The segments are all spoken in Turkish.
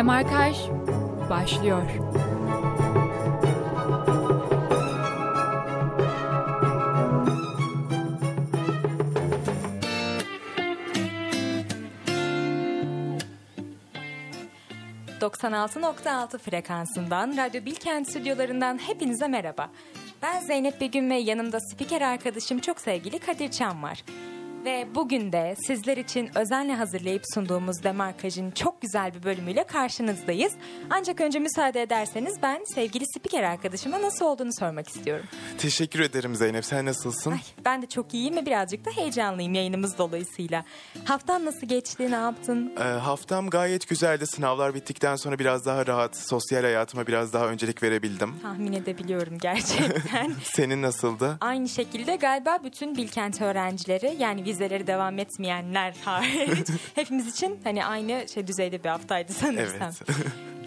Demarkaj başlıyor. ...96.6 frekansından Radyo Bilkent stüdyolarından hepinize merhaba. Ben Zeynep Begüm ve yanımda spiker arkadaşım çok sevgili Kadir Çam var. Ve bugün de sizler için özenle hazırlayıp sunduğumuz Demarkaj'ın çok güzel bir bölümüyle karşınızdayız. Ancak önce müsaade ederseniz ben sevgili spiker arkadaşıma nasıl olduğunu sormak istiyorum. Teşekkür ederim Zeynep. Sen nasılsın? Ay, ben de çok iyiyim ve birazcık da heyecanlıyım yayınımız dolayısıyla. Haftan nasıl geçti, ne yaptın? Ee, haftam gayet güzeldi. Sınavlar bittikten sonra biraz daha rahat, sosyal hayatıma biraz daha öncelik verebildim. Tahmin edebiliyorum gerçekten. Senin nasıldı? Aynı şekilde galiba bütün Bilkent öğrencileri yani vizeleri devam etmeyenler hariç hepimiz için hani aynı şey düzeyde bir haftaydı sanırsam. Evet.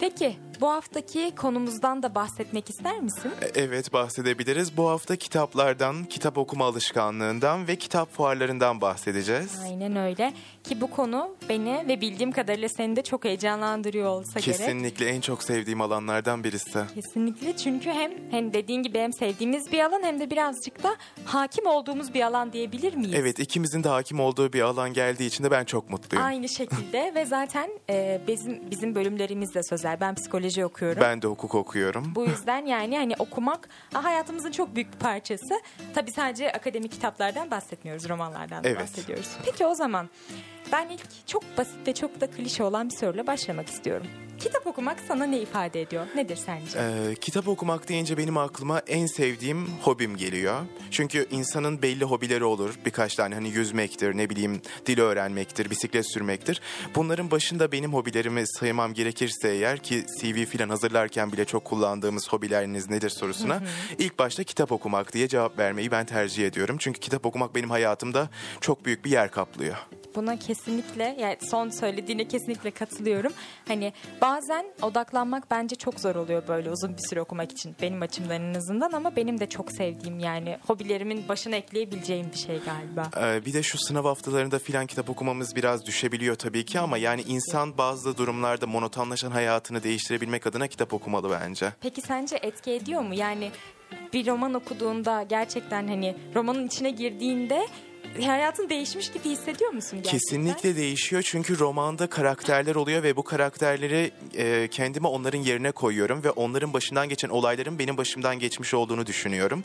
Peki bu haftaki konumuzdan da bahsetmek ister misin? E, evet bahsedebiliriz. Bu hafta kitaplardan, kitap okuma alışkanlığından ve kitap fuarlarından bahsedeceğiz. Aynen öyle ki bu konu beni ve bildiğim kadarıyla seni de çok heyecanlandırıyor olsa gerek. Kesinlikle en çok sevdiğim alanlardan birisi. Kesinlikle çünkü hem hem dediğin gibi hem sevdiğimiz bir alan hem de birazcık da hakim olduğumuz bir alan diyebilir miyiz? Evet ikimizin de hakim olduğu bir alan geldiği için de ben çok mutluyum. Aynı şekilde ve zaten e, bizim bizim bölümlerimiz de sözel. Ben psikoloji okuyorum. Ben de hukuk okuyorum. Bu yüzden yani hani okumak ha, hayatımızın çok büyük bir parçası. Tabii sadece akademik kitaplardan bahsetmiyoruz, romanlardan da Evet. bahsediyoruz. Peki o zaman ben ilk çok basit ve çok da klişe olan bir soruyla başlamak istiyorum. Kitap okumak sana ne ifade ediyor? Nedir sence? Ee, kitap okumak deyince benim aklıma en sevdiğim hobim geliyor. Çünkü insanın belli hobileri olur. Birkaç tane hani yüzmektir, ne bileyim dil öğrenmektir, bisiklet sürmektir. Bunların başında benim hobilerimi saymam gerekirse eğer ki CV falan hazırlarken bile çok kullandığımız hobileriniz nedir sorusuna ilk başta kitap okumak diye cevap vermeyi ben tercih ediyorum. Çünkü kitap okumak benim hayatımda çok büyük bir yer kaplıyor. Buna kesinlikle yani son söylediğine kesinlikle katılıyorum. Hani bazen odaklanmak bence çok zor oluyor böyle uzun bir süre okumak için benim açımdan en azından ama benim de çok sevdiğim yani hobilerimin başına ekleyebileceğim bir şey galiba. Ee, bir de şu sınav haftalarında filan kitap okumamız biraz düşebiliyor tabii ki ama yani insan bazı durumlarda monotonlaşan hayatını değiştirebilmek adına kitap okumalı bence. Peki sence etki ediyor mu? Yani bir roman okuduğunda gerçekten hani romanın içine girdiğinde hayatın değişmiş gibi hissediyor musun gerçekten? Kesinlikle değişiyor çünkü romanda karakterler oluyor ve bu karakterleri e, kendime onların yerine koyuyorum ve onların başından geçen olayların benim başımdan geçmiş olduğunu düşünüyorum.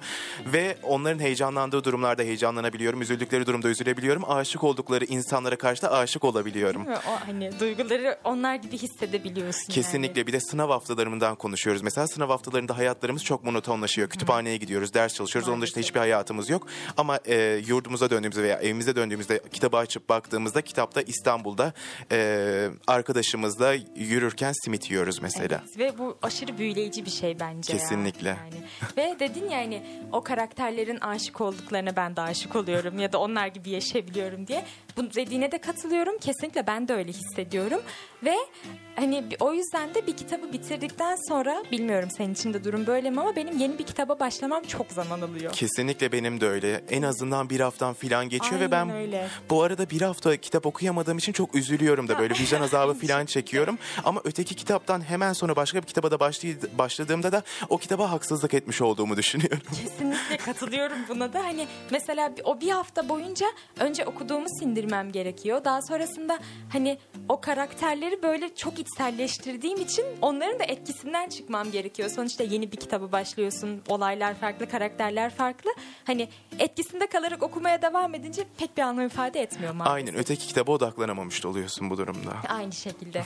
Ve onların heyecanlandığı durumlarda heyecanlanabiliyorum, üzüldükleri durumda üzülebiliyorum, aşık oldukları insanlara karşı da aşık olabiliyorum. Değil mi? O hani duyguları onlar gibi hissedebiliyorsun Kesinlikle yani. bir de sınav haftalarından konuşuyoruz. Mesela sınav haftalarında hayatlarımız çok monotonlaşıyor. Kütüphaneye gidiyoruz, ders çalışıyoruz. Onun dışında hiçbir hayatımız yok. Ama e, yurdumuza döndüğümüzde veya evimize döndüğümüzde kitabı açıp baktığımızda kitapta İstanbul'da e, arkadaşımızla yürürken simit yiyoruz mesela. Evet, ve bu aşırı büyüleyici bir şey bence. ya. Kesinlikle. Yani. Ve dedin yani o karakterlerin aşık olduklarına ben de aşık oluyorum ya da onlar gibi yaşayabiliyorum diye. Bu dediğine de katılıyorum. Kesinlikle ben de öyle hissediyorum. Ve hani o yüzden de bir kitabı bitirdikten sonra bilmiyorum senin için de durum böyle mi ama benim yeni bir kitaba başlamam çok zaman alıyor. Kesinlikle benim de öyle. En azından bir haftan filan geçiyor ve ben Aynen öyle. bu arada bir hafta kitap okuyamadığım için çok üzülüyorum da böyle vicdan azabı filan çekiyorum. Ama öteki kitaptan hemen sonra başka bir kitaba da başladığımda da o kitaba haksızlık etmiş olduğumu düşünüyorum. Kesinlikle katılıyorum buna da. Hani mesela o bir hafta boyunca önce okuduğumu sindirmem gerekiyor. Daha sonrasında hani o karakterleri böyle çok içselleştirdiğim için onların da etkisinden çıkmam gerekiyor. Sonuçta yeni bir kitaba başlıyorsun. Olaylar farklı, karakterler farklı. Hani etkisinde kalarak okumaya devam edince pek bir anlam ifade etmiyor maalesef. Aynen öteki kitaba odaklanamamış da oluyorsun bu durumda. Aynı şekilde.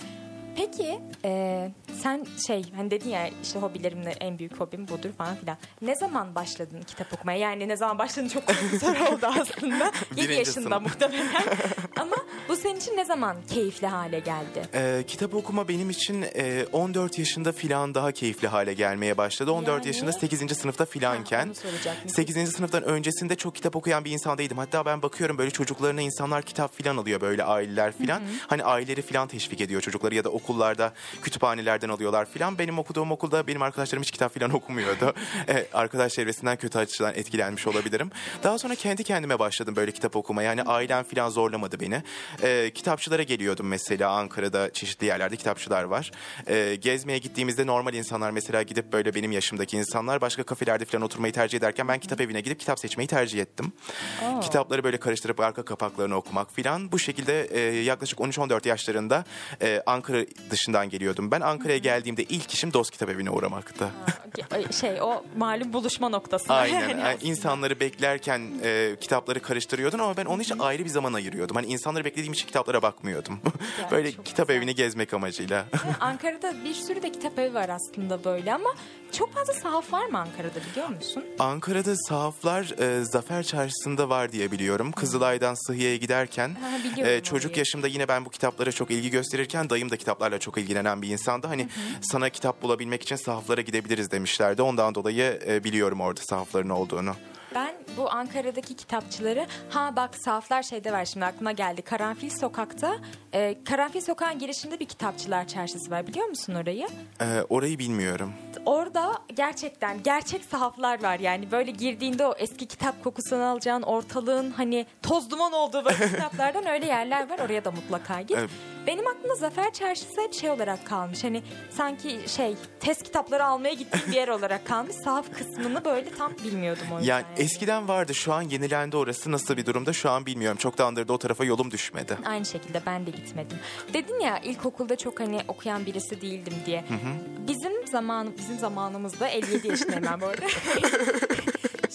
Peki e, sen şey hani dedin ya işte hobilerimle en büyük hobim budur falan filan. Ne zaman başladın kitap okumaya? Yani ne zaman başladın çok soru oldu aslında. 7 Birinci yaşında muhtemelen. Ama bu senin için ne zaman keyifli hale geldi? Ee, kitap okuma benim için e, 14 yaşında filan daha keyifli hale gelmeye başladı. 14 Yani? yaşında 8. sınıfta filanken. onu soracaktım. 8. sınıftan öncesinde çok kitap okuyan bir insan değildim. Hatta ben bakıyorum böyle çocuklarına insanlar kitap filan alıyor böyle aileler filan. Hani aileleri filan teşvik ediyor çocukları ya da okullar okullarda kütüphanelerden alıyorlar filan. Benim okuduğum okulda benim arkadaşlarım hiç kitap filan okumuyordu. e, arkadaş çevresinden kötü açıdan etkilenmiş olabilirim. Daha sonra kendi kendime başladım böyle kitap okumaya. Yani ailem filan zorlamadı beni. E, kitapçılara geliyordum mesela Ankara'da çeşitli yerlerde kitapçılar var. E, gezmeye gittiğimizde normal insanlar mesela gidip böyle benim yaşımdaki insanlar başka kafelerde filan oturmayı tercih ederken ben kitap evine gidip kitap seçmeyi tercih ettim. Kitapları böyle karıştırıp arka kapaklarını okumak filan. Bu şekilde e, yaklaşık 13-14 yaşlarında e, Ankara dışından geliyordum. Ben Ankara'ya geldiğimde ilk işim Dost Kitap Evi'ne uğramaktı. Şey o malum buluşma noktası. Aynen. Yani insanları beklerken e, kitapları karıştırıyordun ama ben onun için ayrı bir zaman ayırıyordum. Hani insanları beklediğim için kitaplara bakmıyordum. Böyle kitap güzel. evini gezmek amacıyla. Ankara'da bir sürü de kitap evi var aslında böyle ama çok fazla sahaf var mı Ankara'da biliyor musun? Ankara'da sahaflar e, Zafer Çarşısı'nda var diye biliyorum. Kızılay'dan Sıhhiye'ye giderken Ha, e, çocuk orayı. yaşımda yine ben bu kitaplara çok ilgi gösterirken dayım da kitaplarla çok ilgilenen bir insandı. Hani sana kitap bulabilmek için sahaflara gidebiliriz demişlerdi. Ondan dolayı e, biliyorum orada sahafların olduğunu. Ben bu Ankara'daki kitapçıları ha bak sahaflar şeyde var şimdi aklıma geldi. Karanfil Sokak'ta e, Karanfil Sokak'ın girişinde bir kitapçılar çarşısı var biliyor musun orayı? E, orayı bilmiyorum. Orada gerçekten gerçek sahaflar var yani böyle girdiğinde o eski kitap kokusunu alacağın ortalığın hani toz duman olduğu böyle kitaplardan öyle yerler var oraya da mutlaka git. Evet. Benim aklımda Zafer Çarşısı hep şey olarak kalmış hani sanki şey test kitapları almaya gittiğim bir yer olarak kalmış sahaf kısmını böyle tam bilmiyordum o yüzden. Yani eskiden vardı şu an yenilendi orası nasıl bir durumda şu an bilmiyorum. Çoktandır da o tarafa yolum düşmedi. Aynı şekilde ben de gitmedim. Dedin ya ilkokulda çok hani okuyan birisi değildim diye. Bizim zaman bizim zamanımızda 57 yaşındayım ben bu arada.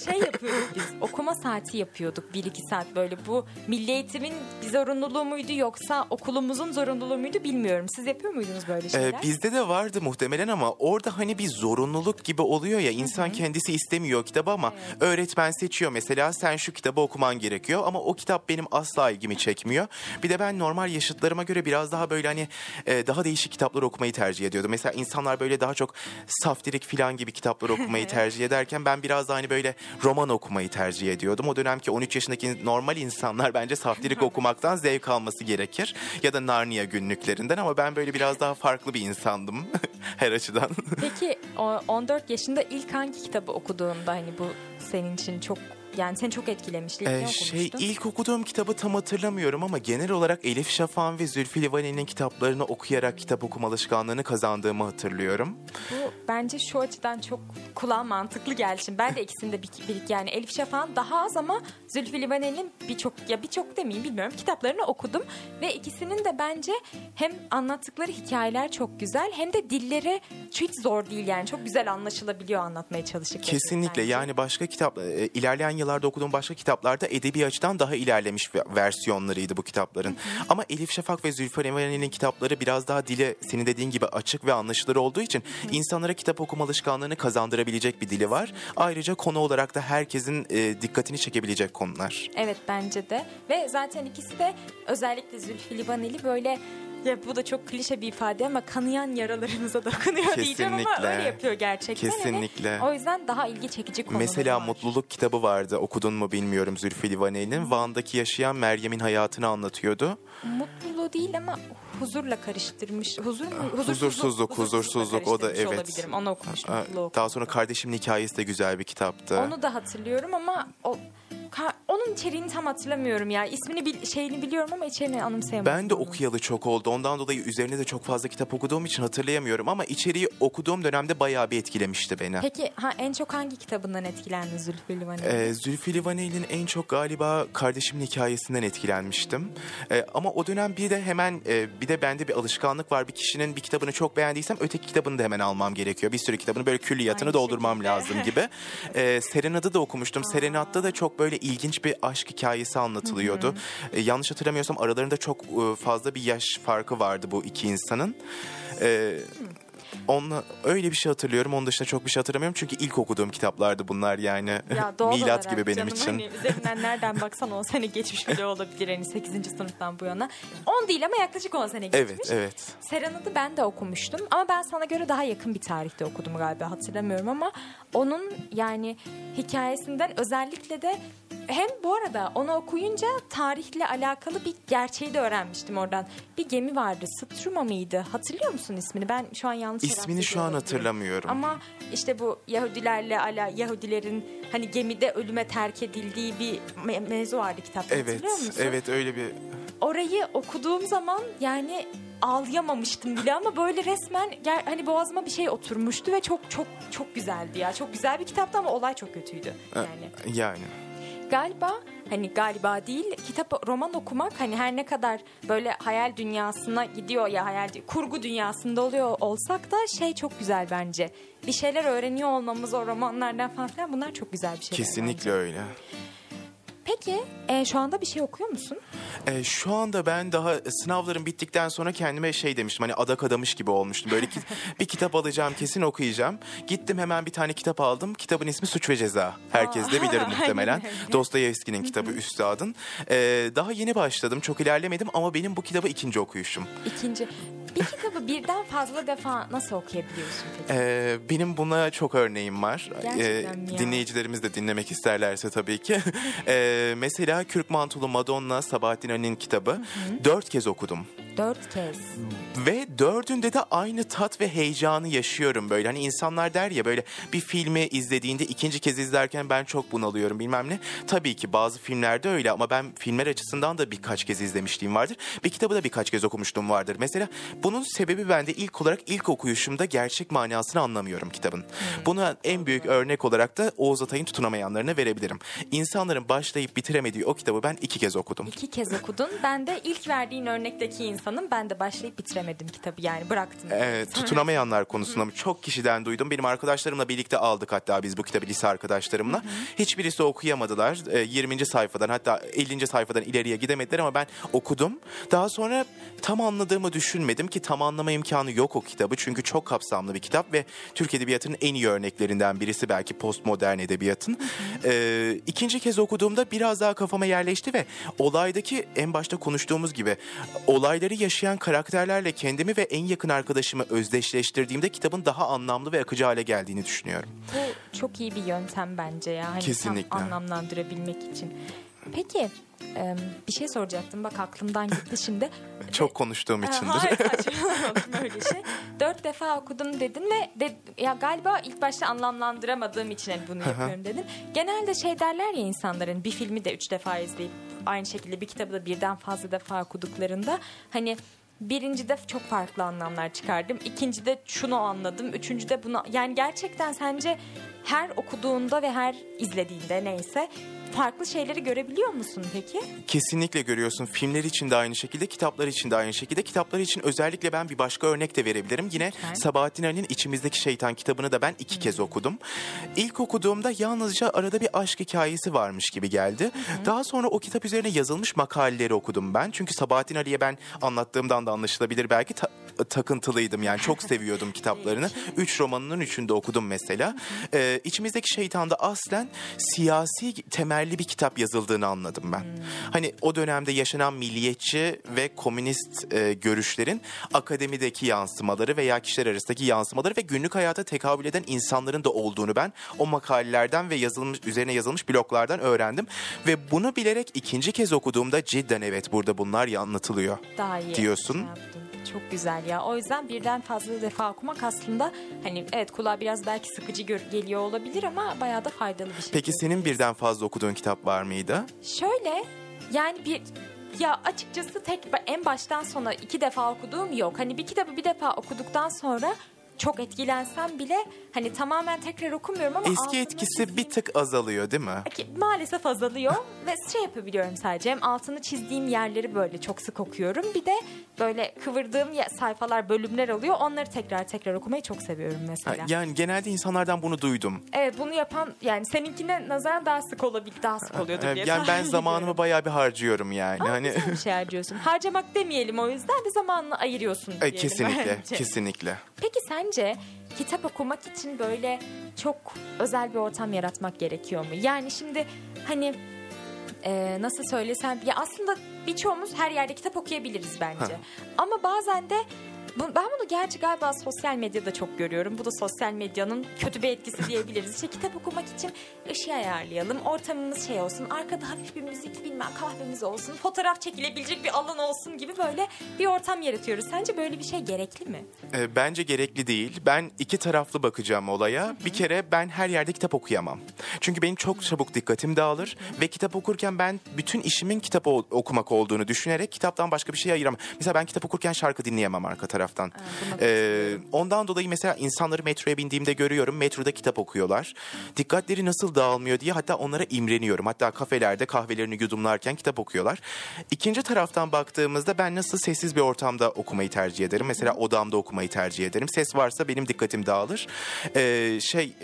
şey yapıyorduk biz okuma saati yapıyorduk 1-2 saat böyle bu milli eğitimin bir zorunluluğu muydu yoksa okulumuzun zorunluluğu muydu bilmiyorum. Siz yapıyor muydunuz böyle Ee, şeyler? bizde de vardı muhtemelen ama orada hani bir zorunluluk gibi oluyor ya insan kendisi istemiyor kitabı ama öğretmen seçiyor mesela sen şu kitabı okuman gerekiyor ama o kitap benim asla ilgimi çekmiyor. Bir de ben normal yaşıtlarıma göre biraz daha böyle hani e, daha değişik kitaplar okumayı tercih ediyordum. Mesela insanlar böyle daha çok saftirik filan gibi kitaplar okumayı tercih ederken ben biraz daha hani böyle roman okumayı tercih ediyordum. O dönemki 13 yaşındaki normal insanlar bence saftirik okumaktan zevk alması gerekir. Ya da Narnia günlüklerinden ama ben böyle biraz daha farklı bir insandım her açıdan. Peki o 14 yaşında ilk hangi kitabı okuduğunda hani bu senin için çok yani seni çok etkilemişti. İlk Ee, şey ilk okuduğum kitabı tam hatırlamıyorum ama genel olarak Elif Şafak'ın ve Zülfü Livaneli'nin kitaplarını okuyarak kitap okuma alışkanlığını kazandığımı hatırlıyorum. Bu bence şu açıdan çok kulağa mantıklı geldi. Şimdi ben de ikisini de bir, bir yani Elif Şafak'ın daha az ama Zülfü Livaneli'nin birçok ya birçok demeyeyim bilmiyorum kitaplarını okudum ve ikisinin de bence hem anlattıkları hikayeler çok güzel hem de dilleri hiç zor değil yani çok güzel anlaşılabiliyor anlatmaya çalıştıkları. Kesinlikle bence. yani başka kitap e, ilerleyen yıllarda okuduğum başka kitaplarda edebi açıdan daha ilerlemiş ve- versiyonlarıydı bu kitapların. Ama Elif Şafak ve Zülfü Livaneli'nin kitapları biraz daha dile senin dediğin gibi açık ve anlaşılır olduğu için insanlara kitap okuma alışkanlığını kazandırabilecek bir dili var. Ayrıca konu olarak da herkesin e, dikkatini çekebilecek konular. Evet bence de ve zaten ikisi de özellikle Zülfü Livaneli böyle ya bu da çok klişe bir ifade ama kanayan yaralarımıza dokunuyor diyeceğim ama Kesinlikle. öyle yapıyor gerçekten. Hani Kesinlikle. o yüzden daha ilgi çekici konuları Mesela var. Mutluluk kitabı vardı. Okudun mu bilmiyorum Zülfü Livaneli'nin. Van'daki yaşayan Meryem'in hayatını anlatıyordu. Mutluluğu değil ama huzurla karıştırmış. Huzur mu? Huzursuzluk, huzursuzluk, o da evet. Olabilirim. Onu okumuş Aa, mutluluğu. okumuş. Daha sonra Kardeşimin Hikayesi de güzel bir kitaptı. Onu da hatırlıyorum ama o onun içeriğini tam hatırlamıyorum ya. İsmini bil- şeyini biliyorum ama içeriğini anımsayamadım. Ben de okuyalı çok oldu. Ondan dolayı üzerine de çok fazla kitap okuduğum için hatırlayamıyorum ama içeriği okuduğum dönemde bayağı bir etkilemişti beni. Peki ha, en çok hangi kitabından etkilendin Zülfü Livaneli? Ee, Zülfü Livaneli'nin en çok galiba kardeşimin hikayesinden etkilenmiştim. Ee, ama o dönem bir de hemen e, bir de bende bir alışkanlık var. Bir kişinin bir kitabını çok beğendiysem öteki kitabını da hemen almam gerekiyor. Bir sürü kitabını böyle külliyatını Aynı doldurmam şekilde. lazım gibi. Ee, Serenad'ı da okumuştum. Serenad'da da çok böyle ilginç bir aşk hikayesi anlatılıyordu. Ee, yanlış hatırlamıyorsam aralarında çok e, fazla bir yaş farkı vardı bu iki insanın. Ee, Onunla, öyle bir şey hatırlıyorum. Onun dışında çok bir şey hatırlamıyorum. Çünkü ilk okuduğum kitaplardı bunlar yani. Ya Milat gibi benim canım, için. Hani üzerinden nereden baksan 10 sene geçmiş bile olabilir hani 8. sınıftan bu yana. 10 değil ama yaklaşık 10 sene geçmiş. Evet, evet. Serenad'ı ben de okumuştum ama ben sana göre daha yakın bir tarihte okudum galiba hatırlamıyorum ama onun yani hikayesinden özellikle de hem bu arada onu okuyunca tarihle alakalı bir gerçeği de öğrenmiştim oradan. Bir gemi vardı. Struma mıydı? Hatırlıyor musun ismini? Ben şu an yanlış İsmini telaffuz şu an hatırlamıyorum. Ama işte bu Yahudilerle ala Yahudilerin hani gemide ölüme terk edildiği bir me- mevzu vardı kitapta. Evet, Hatırlıyor musun? evet öyle bir Orayı okuduğum zaman yani ağlayamamıştım bile ama böyle resmen ger- hani boğazıma bir şey oturmuştu ve çok çok çok güzeldi ya. Çok güzel bir kitaptı ama olay çok kötüydü. Yani yani. Galiba hani galiba değil kitap roman okumak hani her ne kadar böyle hayal dünyasına gidiyor ya hayal kurgu dünyasında oluyor olsak da şey çok güzel bence. Bir şeyler öğreniyor olmamız o romanlardan falan filan bunlar çok güzel bir şey. Kesinlikle öyle. Peki e, şu anda bir şey okuyor musun? Ee, şu anda ben daha sınavlarım bittikten sonra kendime şey demiştim hani adak adamış gibi olmuştum. Böyle ki, bir kitap alacağım kesin okuyacağım. Gittim hemen bir tane kitap aldım. Kitabın ismi Suç ve Ceza. Herkes de bilir muhtemelen. Dostoyevski'nin kitabı Üstad'ın. Ee, daha yeni başladım çok ilerlemedim ama benim bu kitabı ikinci okuyuşum. İkinci. Bir kitabı birden fazla defa nasıl okuyabiliyorsun peki? Ee, benim buna çok örneğim var. Ee, Gerçekten ya? dinleyicilerimiz de dinlemek isterlerse tabii ki. Ee, mesela Kürk Mantolu Madonna Sabahattin Ali'nin kitabı. Dört kez okudum. Dört kez. Ve dördünde de aynı tat ve heyecanı yaşıyorum böyle. Hani insanlar der ya böyle bir filmi izlediğinde ikinci kez izlerken ben çok bunalıyorum bilmem ne. Tabii ki bazı filmlerde öyle ama ben filmler açısından da birkaç kez izlemişliğim vardır. Bir kitabı da birkaç kez okumuşluğum vardır. Mesela bunun sebebi bende ilk olarak ilk okuyuşumda gerçek manasını anlamıyorum kitabın. Buna en büyük örnek olarak da Oğuz Atay'ın tutunamayanlarına verebilirim. İnsanların başlayıp bitiremediği o kitabı ben iki kez okudum. İki kez okudun. Ben de ilk verdiğin örnekteki insanım. Ben de başlayıp bitiremedim kitabı yani bıraktım. Evet, tutunamayanlar konusunda mı? Çok kişiden duydum. Benim arkadaşlarımla birlikte aldık hatta biz bu kitabı lise arkadaşlarımla. Hiçbirisi okuyamadılar. Ee, 20. sayfadan hatta 50. sayfadan ileriye gidemediler ama ben okudum. Daha sonra tam anladığımı düşünmedim ki tam anlama imkanı yok o kitabı. Çünkü çok kapsamlı bir kitap ve Türk Edebiyatı'nın en iyi örneklerinden birisi belki postmodern edebiyatın. Ee, ikinci kez okuduğumda biraz daha kafama yerleşti ve olaydaki en başta konuştuğumuz gibi olayları yaşayan karakterlerle kendimi ve en yakın arkadaşımı özdeşleştirdiğimde kitabın daha anlamlı ve akıcı hale geldiğini düşünüyorum. Bu çok iyi bir yöntem bence ya. Hani Kesinlikle. Tam anlamlandırabilmek için. Peki bir şey soracaktım. Bak aklımdan gitti şimdi. Çok konuştuğum Ee, içindir. Hayır saçmalamadım öyle şey. Dört defa okudum dedin ve de, ya galiba ilk başta anlamlandıramadığım için hani bunu yapıyorum dedin. Genelde şey derler ya insanların bir filmi de üç defa izleyip aynı şekilde bir kitabı da birden fazla defa okuduklarında hani Birincide çok farklı anlamlar çıkardım. İkincide şunu anladım. Üçüncüde bunu... Yani gerçekten sence her okuduğunda ve her izlediğinde neyse farklı şeyleri görebiliyor musun peki? Kesinlikle görüyorsun. Filmler için de aynı şekilde, kitaplar için de aynı şekilde. Kitaplar için özellikle ben bir başka örnek de verebilirim. Yine Lütfen. Sabahattin Ali'nin İçimizdeki Şeytan kitabını da ben iki kez okudum. İlk okuduğumda yalnızca arada bir aşk hikayesi varmış gibi geldi. Daha sonra o kitap üzerine yazılmış makaleleri okudum ben. Çünkü Sabahattin Ali'ye ben anlattığımdan da anlaşılabilir belki ta- takıntılıydım. Yani çok seviyordum kitaplarını. Üç romanının üçünde okudum mesela. Ee, İçimizdeki Şeytan'da aslen siyasi temelli bir kitap yazıldığını anladım ben. Hani o dönemde yaşanan milliyetçi ve komünist e, görüşlerin akademideki yansımaları veya kişiler arasındaki yansımaları ve günlük hayata tekabül eden insanların da olduğunu ben o makalelerden ve yazılmış üzerine yazılmış bloglardan öğrendim ve bunu bilerek ikinci kez okuduğumda cidden evet burada bunlar anlatılıyor. daha iyi diyorsun. yaptın. Çok güzel ya. O yüzden birden fazla defa okumak aslında hani evet kulağa biraz belki sıkıcı geliyor olabilir ama bayağı da faydalı bir şey. Peki senin birden fazla okuduğun kitap var mıydı? Şöyle yani bir ya açıkçası tek en baştan sona iki defa okuduğum yok. Hani bir kitabı bir defa okuduktan sonra çok etkilensem bile hani tamamen tekrar okumuyorum ama Eski etkisi çizdiğim- bir tık azalıyor değil mi? Maalesef azalıyor ve şey yapabiliyorum sadece hem altını çizdiğim yerleri böyle çok sık okuyorum bir de böyle kıvırdığım sayfalar bölümler oluyor onları tekrar tekrar okumayı çok seviyorum Ha, mesela. Yani genelde insanlardan bunu duydum. Evet bunu yapan yani seninkine nazaran daha sık olabilir daha sık oluyordur Ee, diye Yani ben zamanımı bayağı bir harcıyorum yani. Ama hani güzel bir şey harcıyorsun. Harcamak demeyelim o yüzden bir zamanını ayırıyorsun Ay, diyelim kesinlikle, bence. kesinlikle. Peki sence kitap okumak için böyle çok özel bir ortam yaratmak gerekiyor mu? Yani şimdi hani e, nasıl söylesem ya aslında birçoğumuz her yerde kitap okuyabiliriz bence. Ama bazen de Ben bunu gerçi galiba sosyal medyada çok görüyorum. Bu da sosyal medyanın kötü bir etkisi diyebiliriz. İşte kitap okumak için ışığı ayarlayalım. Ortamımız şey olsun. Arkada hafif bir müzik bilmem kahvemiz olsun. Fotoğraf çekilebilecek bir alan olsun gibi böyle bir ortam yaratıyoruz. Sence böyle bir şey gerekli mi? E, bence gerekli değil. Ben iki taraflı bakacağım olaya. Bir kere ben her yerde kitap okuyamam. Çünkü benim çok çabuk dikkatim dağılır ve kitap okurken ben bütün işimin kitap okumak olduğunu düşünerek kitaptan başka bir şey ayıramam. Mesela ben kitap okurken şarkı dinleyemem arka taraftan. buna Ee, ondan dolayı mesela insanları metroya bindiğimde görüyorum. Metroda kitap okuyorlar. Dikkatleri nasıl dağılmıyor diye hatta onlara imreniyorum. Hatta kafelerde kahvelerini yudumlarken kitap okuyorlar. İkinci taraftan baktığımızda ben nasıl sessiz bir ortamda okumayı tercih ederim. Mesela odamda okumayı tercih ederim. Ses varsa benim dikkatim dağılır. Ee, şey...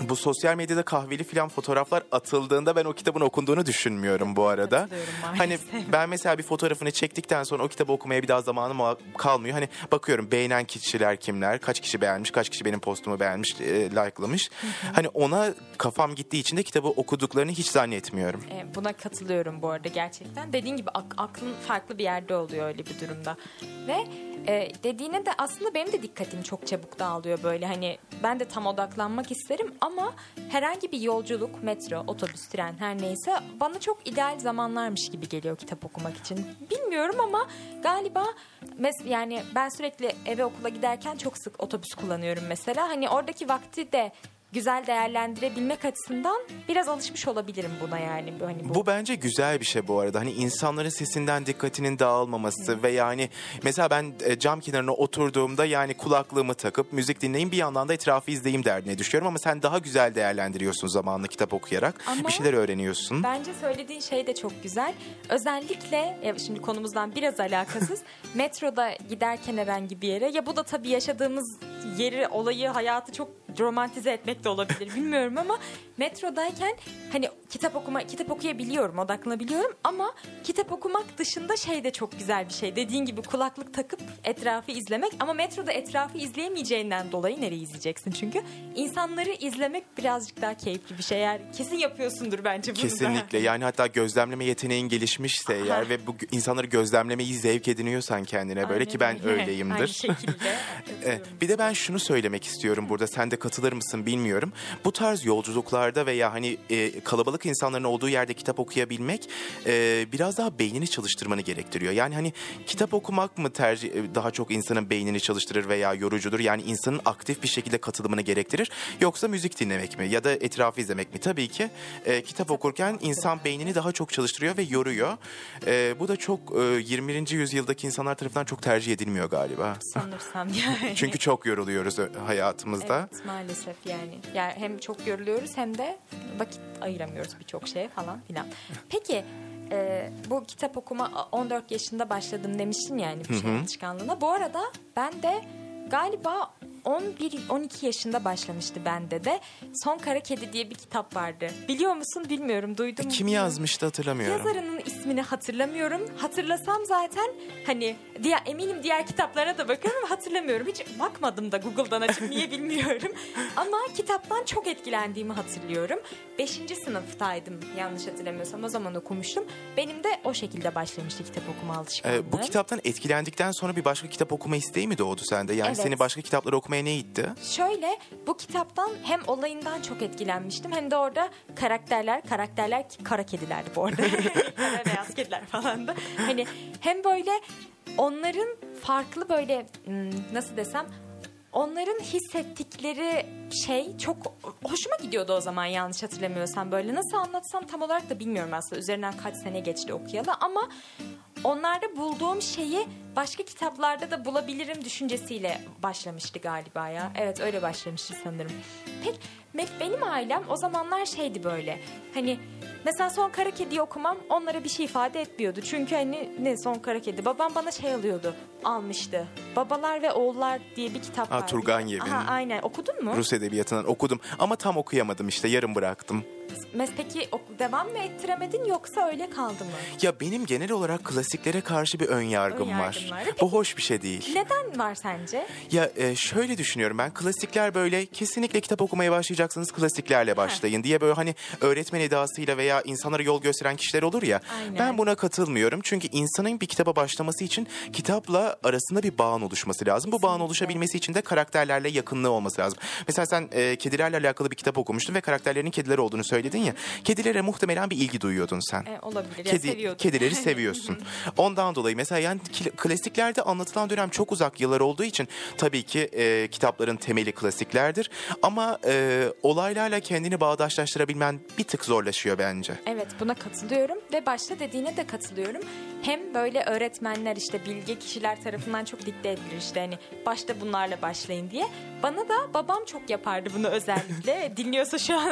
bu sosyal medyada kahveli filan fotoğraflar atıldığında ben o kitabın okunduğunu düşünmüyorum bu arada. Hani ben mesela bir fotoğrafını çektikten sonra o kitabı okumaya bir daha zamanım kalmıyor. Hani bakıyorum beğenen kişiler kimler, kaç kişi beğenmiş, kaç kişi benim postumu beğenmiş, e, like'lamış. Hani ona kafam gittiği için de kitabı okuduklarını hiç zannetmiyorum. E, buna katılıyorum bu arada gerçekten. Dediğin gibi ak- aklın farklı bir yerde oluyor öyle bir durumda. Ve e, dediğine de aslında benim de dikkatim çok çabuk dağılıyor böyle. Hani ben de tam odaklanmak isterim ama herhangi bir yolculuk, metro, otobüs, tren her neyse bana çok ideal zamanlarmış gibi geliyor kitap okumak için. Bilmiyorum ama galiba mes- yani ben sürekli eve okula giderken çok sık otobüs kullanıyorum mesela. Hani oradaki vakti de güzel değerlendirebilmek açısından biraz alışmış olabilirim buna yani. Hani bu, Bu bence güzel bir şey bu arada. Hani insanların sesinden dikkatinin dağılmaması ve yani mesela ben e, cam kenarına oturduğumda yani kulaklığımı takıp müzik dinleyeyim bir yandan da etrafı izleyeyim derdine düşüyorum ama sen daha güzel değerlendiriyorsun zamanını kitap okuyarak. Ama bir şeyler öğreniyorsun. Bence söylediğin şey de çok güzel. Özellikle şimdi konumuzdan biraz alakasız. metroda giderken herhangi bir yere ya bu da tabii yaşadığımız yeri, olayı, hayatı çok romantize etmek de olabilir bilmiyorum ama metrodayken hani kitap okuma kitap okuyabiliyorum, odaklanabiliyorum ama kitap okumak dışında şey de çok güzel bir şey. Dediğin gibi kulaklık takıp etrafı izlemek ama metroda etrafı izleyemeyeceğinden dolayı nereye izleyeceksin çünkü insanları izlemek birazcık daha keyifli bir şey. Eğer kesin yapıyorsundur bence bunu da. Kesinlikle yani hatta gözlemleme yeteneğin gelişmişse eğer Aha. ve bu insanları gözlemlemeyi zevk ediniyorsan kendine böyle Aynen ki ben öyle. Aynı öyleyimdir. şekilde. E, bir de ben şunu söylemek istiyorum burada sen de katılır mısın bilmiyorum. Bu tarz yolculuklarda veya hani e, kalabalık insanların olduğu yerde kitap okuyabilmek e, biraz daha beynini çalıştırmanı gerektiriyor. Yani hani kitap okumak mı tercih e, daha çok insanın beynini çalıştırır veya yorucudur? Yani insanın aktif bir şekilde katılımını gerektirir yoksa müzik dinlemek mi ya da etrafı izlemek mi? Tabii ki e, kitap okurken insan beynini daha çok çalıştırıyor ve yoruyor. E, bu da çok e, 21. yüzyıldaki insanlar tarafından çok tercih edilmiyor galiba. Sanırsam yani. Çünkü çok yoruluyoruz ö- hayatımızda. Evet maalesef yani. Yani hem çok yoruluyoruz hem de vakit ayıramıyoruz birçok şeye falan filan. Peki e, bu kitap okuma 14 yaşında başladım demiştin yani bu şey alışkanlığına. Bu arada ben de galiba 11-12 yaşında başlamıştı bende de. Son Kara Kedi diye bir kitap vardı. Biliyor musun bilmiyorum duydum. mu Kim yazmıştı hatırlamıyorum. Yazarının ismini hatırlamıyorum. Hatırlasam zaten hani diğer eminim diğer kitaplara da bakarım ama hatırlamıyorum. Hiç bakmadım da Google'dan açıp niye bilmiyorum. ama kitaptan çok etkilendiğimi hatırlıyorum. Beşinci sınıftaydım yanlış hatırlamıyorsam o zaman okumuştum. Benim de o şekilde başlamıştı kitap okuma alışkanlığı. Ee, bu kitaptan etkilendikten sonra bir başka kitap okuma isteği mi doğdu sende? Yani Evet. seni başka kitapları okumaya ne itti? Şöyle bu kitaptan hem olayından çok etkilenmiştim hem de orada karakterler, karakterler ki kara kedilerdi bu arada. kara beyaz kediler falandı. Hani hem böyle onların farklı böyle hmm, nasıl desem onların hissettikleri şey çok hoşuma gidiyordu o zaman yanlış hatırlamıyorsam böyle. Nasıl anlatsam tam olarak da bilmiyorum aslında. Üzerinden kaç sene geçti okuyalı ama onlarda bulduğum şeyi başka kitaplarda da bulabilirim düşüncesiyle başlamıştı galiba ya. Evet öyle başlamıştı sanırım. Pek benim ailem o zamanlar şeydi böyle. Hani mesela Son Kara Kedi'yi okumam onlara bir şey ifade etmiyordu. Çünkü hani ne Son Kara Kedi. Babam bana şey alıyordu. Almıştı. Babalar ve Oğullar diye bir kitap Ha, vardı. Turgenev'in. Aha, aynen okudun mu? Rus edebiyatından okudum ama tam okuyamadım işte yarım bıraktım. Peki devam mı ettiremedin yoksa öyle kaldı mı? Ya benim genel olarak klasiklere karşı bir ön yargım Ön var. var. Bu hoş bir şey değil. Neden var sence? Ya e, şöyle düşünüyorum ben klasikler böyle kesinlikle kitap okumaya başlayacaksınız klasiklerle başlayın diye böyle hani öğretmen edasıyla veya insanlara yol gösteren kişiler olur ya. Aynen. Ben buna katılmıyorum çünkü insanın bir kitaba başlaması için kitapla arasında bir bağın oluşması lazım. Bu bağın Kesinlikle. oluşabilmesi için de karakterlerle yakınlığı olması lazım. Mesela sen e, kedilerle alakalı bir kitap okumuştun ve karakterlerin kediler olduğunu söyledin ya. Kedilere muhtemelen bir ilgi duyuyordun sen. E, olabilir. ya Kedi, seviyordum. kedileri seviyorsun. Ondan dolayı mesela yani kla- klasiklerde anlatılan dönem çok uzak yıllar olduğu için tabii ki e, kitapların temeli klasiklerdir. Ama e, olaylarla kendini bağdaşlaştırabilmen bir tık zorlaşıyor bence. Evet buna katılıyorum ve başta dediğine de katılıyorum. Hem böyle öğretmenler işte bilge kişiler tarafından çok dikte edilir işte hani başta bunlarla başlayın diye. Bana da babam çok yapardı bunu özellikle. Dinliyorsa şu an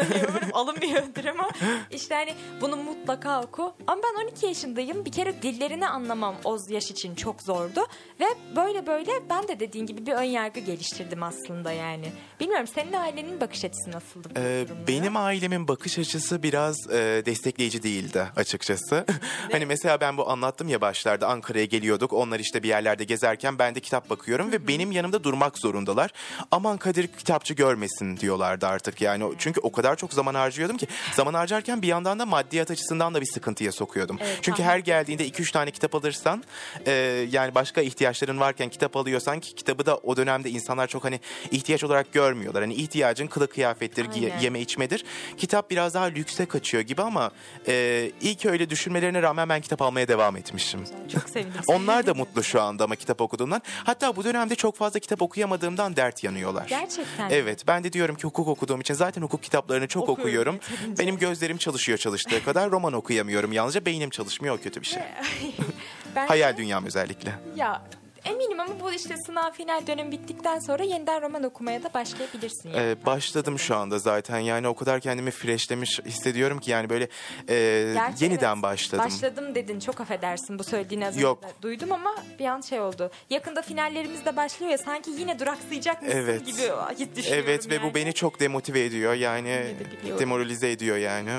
umarım alınmıyordur ama işte hani bunu mutlaka oku. Ama ben 12 yaşındayım bir kere dillerini anlamam o yaş için çok zordu. Ve böyle böyle ben de dediğin gibi bir ön yargı geliştirdim aslında yani. Bilmiyorum senin ailenin bakış açısı nasıldı Ee, benim ailemin bakış açısı biraz e, destekleyici değildi açıkçası. hani mesela ben bu anlattım ya başlarda Ankara'ya geliyorduk. Onlar işte bir yerlerde gezerken ben de kitap bakıyorum ve benim yanımda durmak zorundalar. Aman Kadir kitapçı görmesin diyorlardı artık yani. Çünkü o kadar çok zaman harcıyordum ki zaman harcarken bir yandan da maddiyat açısından da bir sıkıntıya sokuyordum. Evet, Çünkü her geldiğinde 2-3 tane kitap alırsan e, yani başka ihtiyaçların varken kitap alıyorsan ki kitabı da o dönemde insanlar çok hani ihtiyaç olarak görmüyorlar. Hani ihtiyacın kılık kıyafettir, Aynen. yeme içmedir. Kitap biraz daha lükse kaçıyor gibi ama e, ilk öyle düşünmelerine rağmen ben kitap almaya devam etmişim. Çok sevindim. Onlar da mutlu şu anda ama kitap okuduğundan. Hatta bu dönemde çok fazla kitap okuyamadığımdan dert yanıyorlar. Gerçekten. Evet ben de diyorum ki hukuk okuduğum için zaten hukuk kitaplarını çok Okuyorum okuyorum. Benim gözlerim çalışıyor çalıştığı kadar roman okuyamıyorum. Yalnızca beynim çalışmıyor o kötü bir şey. Hayal dünyam özellikle. Ya eminim ama bu işte sınav final dönemi bittikten sonra yeniden roman okumaya da başlayabilirsin. Yani. Ee, başladım şu anda zaten yani o kadar kendimi freshlemiş hissediyorum ki yani böyle e, Gerçi yeniden evet, başladım. Başladım dedin çok affedersin bu söylediğini az Yok. duydum ama bir an şey oldu. Yakında finallerimiz de başlıyor ya sanki yine duraksayacakmışsın Evet. gibi düşünüyorum Evet ve yani. bu beni çok demotive ediyor yani demoralize ediyor yani.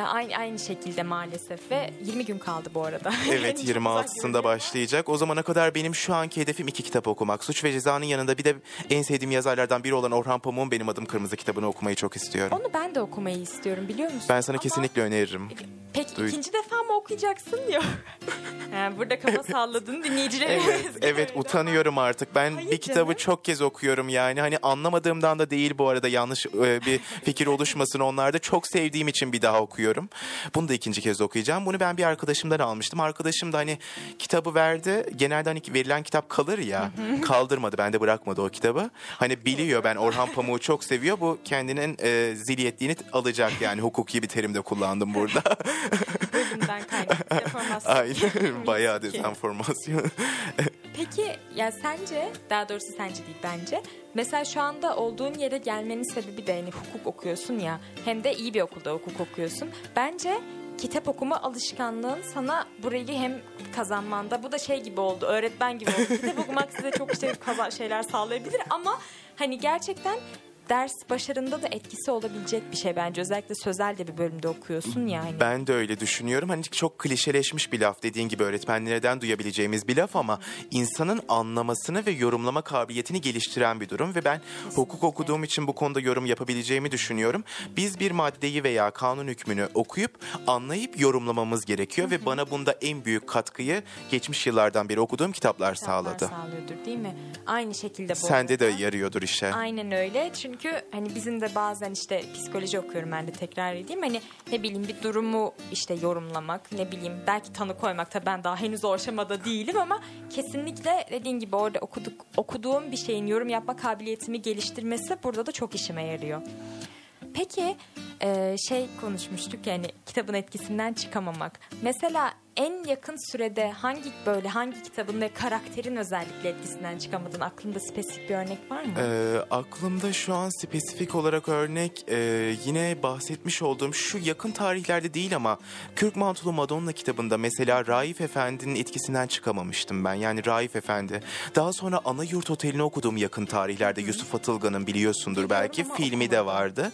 Aynı, aynı şekilde maalesef ve 20 gün kaldı bu arada. Evet Çok uzak 26'sında görünüyor. başlayacak. O zamana kadar benim şu anki hedefim iki kitap okumak. Suç ve Ceza'nın yanında bir de en sevdiğim yazarlardan biri olan Orhan Pamuk'un Benim Adım Kırmızı kitabını okumayı çok istiyorum. Onu ben de okumayı istiyorum biliyor musun? Ben sana Ama- kesinlikle öneririm. Peki Duydum. ikinci defa mı okuyacaksın yok? Ha, burada kafa salladın dinleyicilerimiz. Evet, evet utanıyorum artık. Ben Hayır bir kitabı canım. çok kez okuyorum yani. Hani anlamadığımdan da değil bu arada yanlış e, bir fikir oluşmasın onlarda. Çok sevdiğim için bir daha okuyorum. Bunu da ikinci kez okuyacağım. Bunu ben bir arkadaşımdan almıştım. Arkadaşım da hani kitabı verdi. Genelde hani verilen kitap kalır ya. Kaldırmadı. Bende bırakmadı o kitabı. Hani biliyor ben Orhan Pamuk'u çok seviyor. Bu kendinin e, zilyetliğini alacak yani. Hukuki bir terim de kullandım burada. Bölümden kaynaklı deformasyon. Aynen. Bayağı dezenformasyon. Peki ya sence daha doğrusu sence değil bence mesela şu anda olduğun yere gelmenin sebebi de hani hukuk okuyorsun ya hem de iyi bir okulda hukuk okuyorsun. Bence kitap okuma alışkanlığın sana burayı hem kazanmanda bu da şey gibi oldu öğretmen gibi oldu. kitap okumak size çok işte kazan şeyler sağlayabilir ama hani gerçekten ders başarında da etkisi olabilecek bir şey bence. Özellikle sözel de bir bölümde okuyorsun yani. Ben de öyle düşünüyorum. Hani çok klişeleşmiş bir laf dediğin gibi öğretmenlerden duyabileceğimiz bir laf ama insanın anlamasını ve yorumlama kabiliyetini geliştiren bir durum ve ben hukuk okuduğum için bu konuda yorum yapabileceğimi düşünüyorum. Biz bir maddeyi veya kanun hükmünü okuyup anlayıp yorumlamamız gerekiyor ve bana bunda en büyük katkıyı geçmiş yıllardan beri okuduğum kitaplar Kitaplar sağladı. sağlıyordur değil mi? Aynı şekilde bu Sende de arada. yarıyordur işe. Aynen öyle. Çünkü hani bizim de bazen işte psikoloji okuyorum ben de tekrar edeyim. Hani ne bileyim bir durumu işte yorumlamak, ne bileyim belki tanı koymak tabii ben daha henüz o aşamada değilim ama kesinlikle dediğin gibi orada okuduk okuduğum bir şeyin yorum yapma kabiliyetimi geliştirmesi burada da çok işime yarıyor. Peki e, şey konuşmuştuk yani kitabın etkisinden çıkamamak. Mesela en yakın sürede hangi böyle hangi kitabın ve karakterin özellikle etkisinden çıkamadın? Aklında spesifik bir örnek var mı? Ee, aklımda şu an spesifik olarak örnek e, yine bahsetmiş olduğum şu yakın tarihlerde değil ama Kürk Mantolu Madonna kitabında mesela Raif Efendi'nin etkisinden çıkamamıştım ben. Yani Raif Efendi. Daha sonra Ana Yurt Oteli'ni okuduğum yakın tarihlerde Yusuf Atılgan'ın biliyorsundur Biliyorum belki filmi de okumadım. vardı.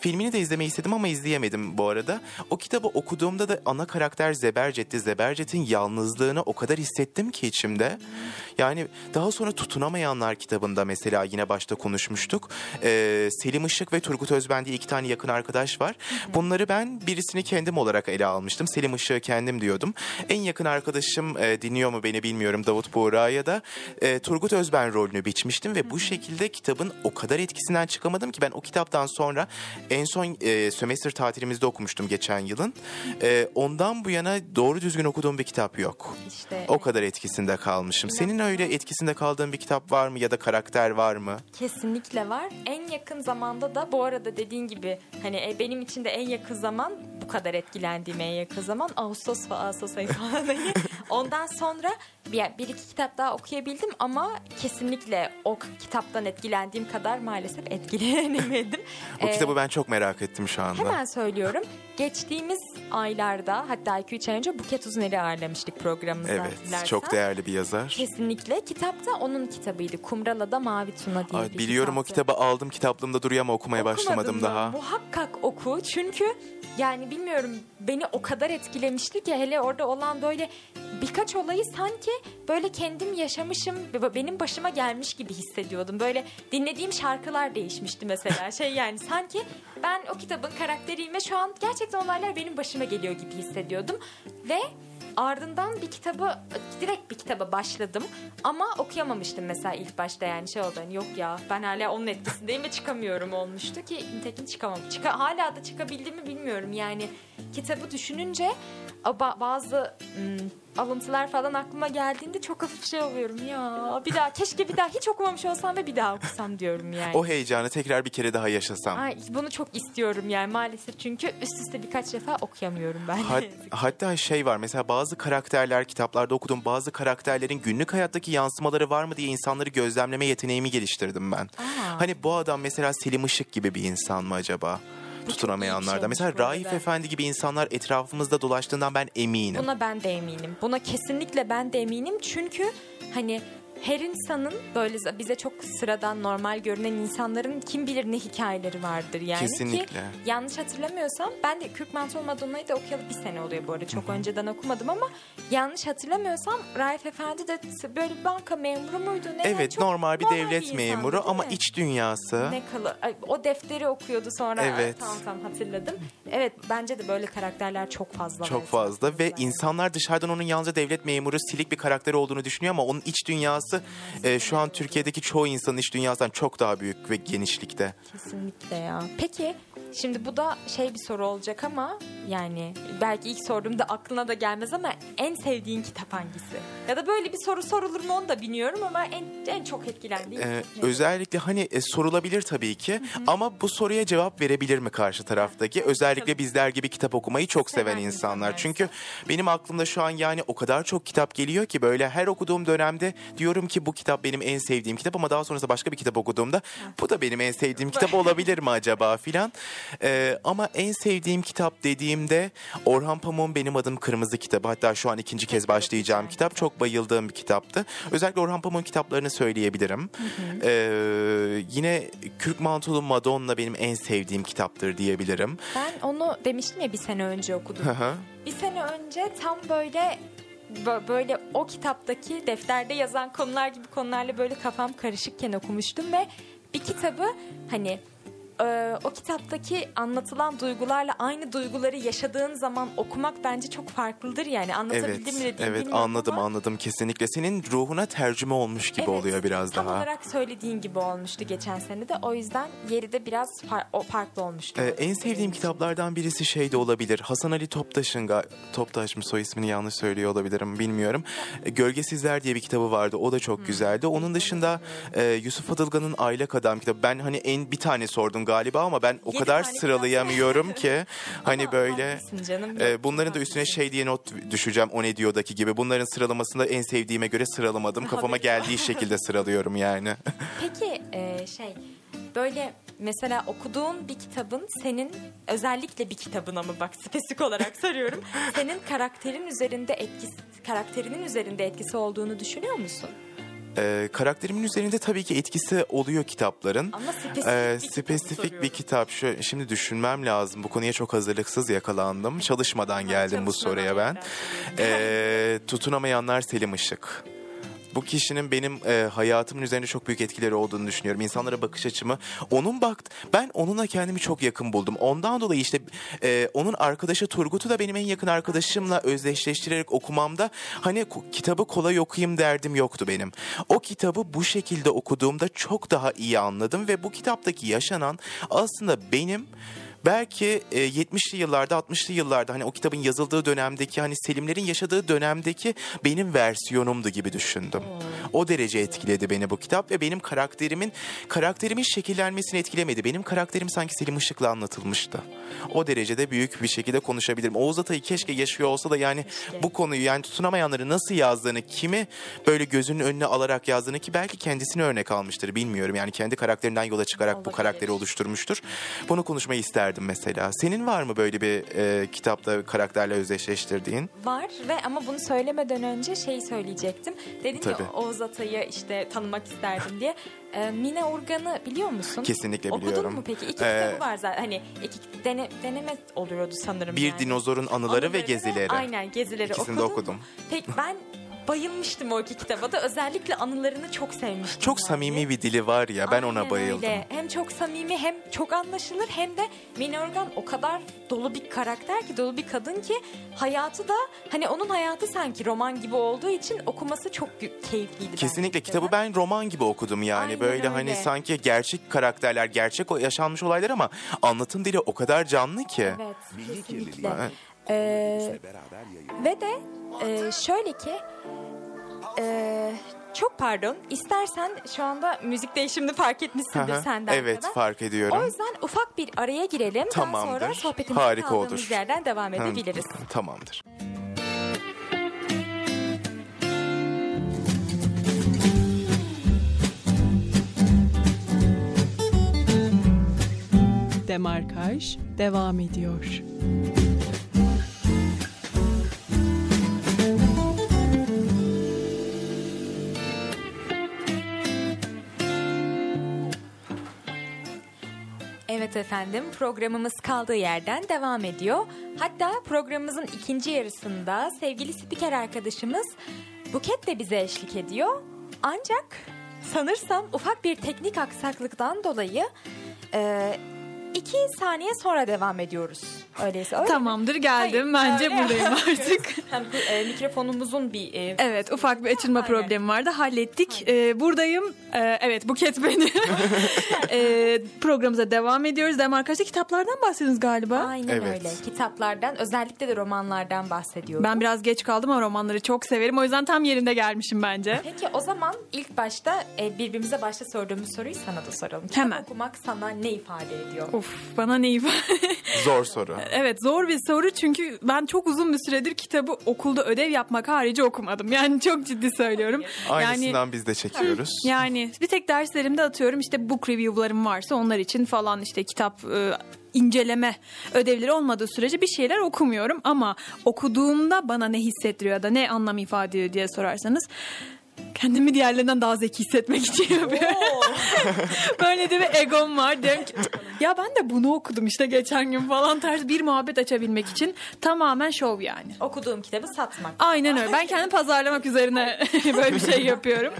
Filmini de izlemeyi istedim ama izleyemedim bu arada. O kitabı okuduğumda da ana karakter Zebercet'ti. Zebercet'in yalnızlığını o kadar hissettim ki içimde. Yani daha sonra Tutunamayanlar kitabında mesela yine başta konuşmuştuk. Ee, Selim Işık ve Turgut Özben diye iki tane yakın arkadaş var. Bunları ben birisini kendim olarak ele almıştım. Selim Işık'ı kendim diyordum. En yakın arkadaşım e, dinliyor mu beni bilmiyorum Davut Buğra'ya da e, Turgut Özben rolünü biçmiştim ve bu şekilde kitabın o kadar etkisinden çıkamadım ki ben o kitaptan sonra en son e, sömestr tatilimizde okumuştum geçen yılın. E, ondan bu yana doğru düzgün okuduğum bir kitap yok. İşte O kadar etkisinde kalmışım. Senin öyle etkisinde kaldığın bir kitap var mı ya da karakter var mı? Kesinlikle var. En yakın zamanda da bu arada dediğin gibi hani e, benim için de en yakın zaman bu kadar etkilendiğim en yakın zaman Ağustos ve Ağustos ayı falan. Ondan sonra bir, bir iki kitap daha okuyabildim ama kesinlikle o kitaptan etkilendiğim kadar maalesef etkilenemedim. O Ee, kitabı ben çok merak ettim şu anda. Hemen söylüyorum. Geçtiğimiz aylarda hatta 2-3 ay önce Buket Uzuner'i ağırlamıştık programımızda Evet, hatırlarsan. çok değerli bir yazar. Kesinlikle. Kitapta onun kitabıydı. Kumrala'da Mavi Tuna diye Ay, bir biliyorum o kitaptı. kitabı aldım kitaplığımda duruyor ama okumaya başlamadım Okumadın mı? daha. Muhakkak oku. Çünkü yani bilmiyorum beni o kadar etkilemişti ki hele orada olan böyle birkaç olayı sanki böyle kendim yaşamışım benim başıma gelmiş gibi hissediyordum. Böyle dinlediğim şarkılar değişmişti mesela. Şey yani sanki ben o kitabın karakteriyim şu an gerçekten olaylar benim başıma geliyor gibi hissediyordum. Ve ardından bir kitabı direkt bir kitaba başladım ama okuyamamıştım mesela ilk başta yani şey oldu hani yok ya ben hala onun etkisindeyim ve çıkamıyorum olmuştu ki nitekim çıkamam. Çıka, hala da çıkabildiğimi bilmiyorum yani kitabı düşününce bazı ım, alıntılar falan aklıma geldiğinde çok hafif şey oluyorum ya bir daha keşke bir daha hiç okumamış olsam ve bir daha okusam diyorum yani. O heyecanı tekrar bir kere daha yaşasam. Ay, bunu çok istiyorum yani maalesef çünkü üst üste birkaç defa okuyamıyorum ben. Hat- hatta şey var mesela bazı karakterler kitaplarda okuduğum bazı karakterlerin günlük hayattaki yansımaları var mı diye insanları gözlemleme yeteneğimi geliştirdim ben. Aa. Hani bu adam mesela Selim Işık gibi bir insan mı acaba? Çok iyi bir Tutunamayanlarda. şeymiş mesela. Raif Efendi gibi insanlar etrafımızda dolaştığından ben eminim. Buna ben de eminim. Buna kesinlikle ben de eminim. Çünkü hani her insanın böyle bize çok sıradan normal görünen insanların kim bilir ne hikayeleri vardır yani Kesinlikle. ki yanlış hatırlamıyorsam ben de Kürk Mantol Madonna'yı da okuyalı bir sene oluyor bu arada çok önceden okumadım ama yanlış hatırlamıyorsam Raif Efendi de böyle bir banka memuru muydu ne Evet Çok normal bir devlet insandı, memuru ama mi? iç dünyası. ne kalı Ay, o defteri okuyordu sonra Evet. tamam tamam hatırladım. Evet bence de böyle karakterler çok fazla Çok fazla ve insanlar dışarıdan onun yalnızca devlet memuru silik bir karakter olduğunu düşünüyor ama onun iç dünyası e, şu an Türkiye'deki çoğu insanın iç dünyasından çok daha büyük ve genişlikte. Kesinlikle ya. Peki şimdi bu da şey bir soru olacak ama yani belki ilk sorduğumda aklına da gelmez ama en sevdiğin kitap hangisi? Ya da böyle bir soru sorulur mu onu da bilmiyorum ama en en çok etkilendiğin. Ee, özellikle hani e, sorulabilir tabii ki ama bu soruya cevap verebilir mi karşı taraftaki? Özellikle bizler gibi kitap okumayı çok seven, Seven insanlar. insanlar. Çünkü benim aklımda şu an yani o kadar çok kitap geliyor ki böyle her okuduğum dönemde diyorum ki bu kitap benim en sevdiğim kitap ama daha sonrasında başka bir kitap okuduğumda bu da benim en sevdiğim kitap olabilir mi acaba filan. Ee, ama en sevdiğim kitap dediğimde Orhan Pamuk'un Benim Adım Kırmızı kitabı. Hatta şu an ikinci kez başlayacağım kitap. Çok bayıldığım bir kitaptı. Özellikle Orhan Pamuk'un kitaplarını söyleyebilirim. Ee, yine Kürk Mantolu Madonna benim en sevdiğim kitaptır diyebilirim. Ben onu demiştim ya bir sene önce okudum. Hı hı. bir sene önce tam böyle bö- böyle o kitaptaki defterde yazan konular gibi konularla böyle kafam karışıkken okumuştum ve bir kitabı hani e, o kitaptaki anlatılan duygularla aynı duyguları yaşadığın zaman okumak bence çok farklıdır yani anlatabildim Evet, mi dediğimi evet anladım ama anladım kesinlikle. Senin ruhuna tercüme olmuş gibi Evet, oluyor biraz tam daha. olarak söylediğin gibi olmuştu geçen sene de o yüzden yeri de biraz far- o farklı olmuştu. Ee, en sevdiğim kitaplardan birisi şey de olabilir. Hasan Ali Toptaş'ın Toptaş mı soy ismini yanlış söylüyor olabilirim bilmiyorum. Ee, Gölgesizler diye bir kitabı vardı. O da çok güzeldi. Onun dışında e, Yusuf Adılgan'ın Aylak Adam kitabı. Ben hani en bir tane sordum galiba ama ben o Yedi kadar tane sıralayamıyorum ki hani böyle haklısın canım. e, bunların da üstüne şey diye not düşeceğim o ne diyordaki gibi. Bunların sıralamasında en sevdiğime göre sıralamadım. Kafama geldiği şekilde sıralıyorum yani. Peki e, şey böyle mesela okuduğun bir kitabın senin özellikle bir kitabına mı bak spesifik olarak soruyorum. senin karakterin üzerinde etkisi karakterinin üzerinde etkisi olduğunu düşünüyor musun? E, karakterimin üzerinde tabii ki etkisi oluyor kitapların. Ama spesifik Ee, bir kitap spesifik bir soruyorum. kitap. Şu, şimdi düşünmem lazım. Bu konuya çok hazırlıksız yakalandım. Çalışmadan geldim bu soruya ben. Ee, tutunamayanlar Selim Işık. Bu kişinin benim e, hayatımın üzerinde çok büyük etkileri olduğunu düşünüyorum. İnsanlara bakış açımı. Onun bak ben onunla kendimi çok yakın buldum. Ondan dolayı işte e, onun arkadaşı Turgut'u da benim en yakın arkadaşımla özdeşleştirerek okumamda hani kitabı kolay okuyayım derdim yoktu benim. O kitabı bu şekilde okuduğumda çok daha iyi anladım ve bu kitaptaki yaşanan aslında benim belki e, 70'li yıllarda 60'lı yıllarda hani o kitabın yazıldığı dönemdeki hani Selimlerin yaşadığı dönemdeki benim versiyonumdu gibi düşündüm. O derece etkiledi beni bu kitap ve benim karakterimin karakterimin şekillenmesini etkilemedi. Benim karakterim sanki Selim Işık'la anlatılmıştı. O derecede büyük bir şekilde konuşabilirim. Oğuz Atay'ı keşke yaşıyor olsa da yani bu konuyu yani tutunamayanları nasıl yazdığını, kimi böyle gözünün önüne alarak yazdığını ki belki kendisini örnek almıştır bilmiyorum. Yani kendi karakterinden yola çıkarak bu Olabilir. karakteri oluşturmuştur. Bunu konuşmayı isterdim mesela. Senin var mı böyle bir e, kitapta karakterle özdeşleştirdiğin? Var ve ama bunu söylemeden önce şeyi söyleyecektim. Dedin Tabii. ya Oğuz Atay'ı işte tanımak isterdim diye. Ee, Mine Urgan'ı biliyor musun? Kesinlikle Okudun biliyorum. mu peki? İki Ee, kitabı var zaten. Hani iki dene, deneme oluyordu sanırım Bir yani. dinozorun anıları ve Anıları gezileri. Aynen gezileri İkisini de okudum. okudum. Peki ben bayılmıştım o iki kitaba da. Özellikle anılarını çok sevmiştim. Çok yani. samimi bir dili var ya ben ona Aynen bayıldım. öyle. Hem çok samimi hem çok anlaşılır hem de Mine Organ o kadar dolu bir karakter ki dolu bir kadın ki hayatı da hani onun hayatı sanki roman gibi olduğu için okuması çok keyifliydi. Kesinlikle kitabı ben roman gibi okudum yani. Aynen Böyle hani öyle. sanki gerçek karakterler, gerçek o yaşanmış olaylar ama anlatım dili o kadar canlı ki. Evet kesinlikle. Evet. Ee, ve de e, şöyle ki e, çok pardon istersen şu anda müzik değişimini fark etmişsindir senden Evet kadar. fark ediyorum. O yüzden ufak bir araya girelim. Daha Tamamdır. sonra sohbetimize Harika kaldığımız olur. yerden devam edebiliriz. Tamamdır. Demarkaj devam ediyor. Evet efendim programımız kaldığı yerden devam ediyor. Hatta programımızın ikinci yarısında sevgili spiker arkadaşımız Buket de bize eşlik ediyor. Ancak sanırsam ufak bir teknik aksaklıktan dolayı e, iki saniye sonra devam ediyoruz. Öyleyse öyle? Tamamdır geldim. Hayır, Bence öyle buradayım artık. Hem bu, e, mikrofonumuzun bir e, Evet ufak bir açılma Aynen. problemi vardı. Hallettik. Ee, buradayım. Ee, evet Buket beni. ee, programımıza devam ediyoruz. Demarkaj'da kitaplardan bahsediyoruz galiba. Aynen Evet. öyle. Kitaplardan özellikle de romanlardan bahsediyorum. Ben biraz geç kaldım ama romanları çok severim. O yüzden tam yerinde gelmişim bence. Peki o zaman ilk başta e, birbirimize başta sorduğumuz soruyu sana da soralım. Kitap Hemen. okumak sana ne ifade ediyor? Of bana ne ifade Zor soru. Evet zor bir soru çünkü ben çok uzun bir süredir kitabı okulda ödev yapmak harici okumadım. Yani çok ciddi söylüyorum. Yani Aynısından biz de çekiyoruz. Yani bir tek derslerimde atıyorum işte book review'larım varsa onlar için falan işte kitap e, inceleme ödevleri olmadığı sürece bir şeyler okumuyorum ama okuduğumda bana ne hissettiriyor ya da ne anlam ifade ediyor diye sorarsanız kendimi diğerlerinden daha zeki hissetmek için yapıyorum. Böyle de bir egom var. Diyorum ki ya ben de bunu okudum işte geçen gün falan tarz bir muhabbet açabilmek için tamamen şov yani. Okuduğum kitabı satmak. Aynen öyle. Ben kendimi pazarlamak üzerine böyle bir şey yapıyorum.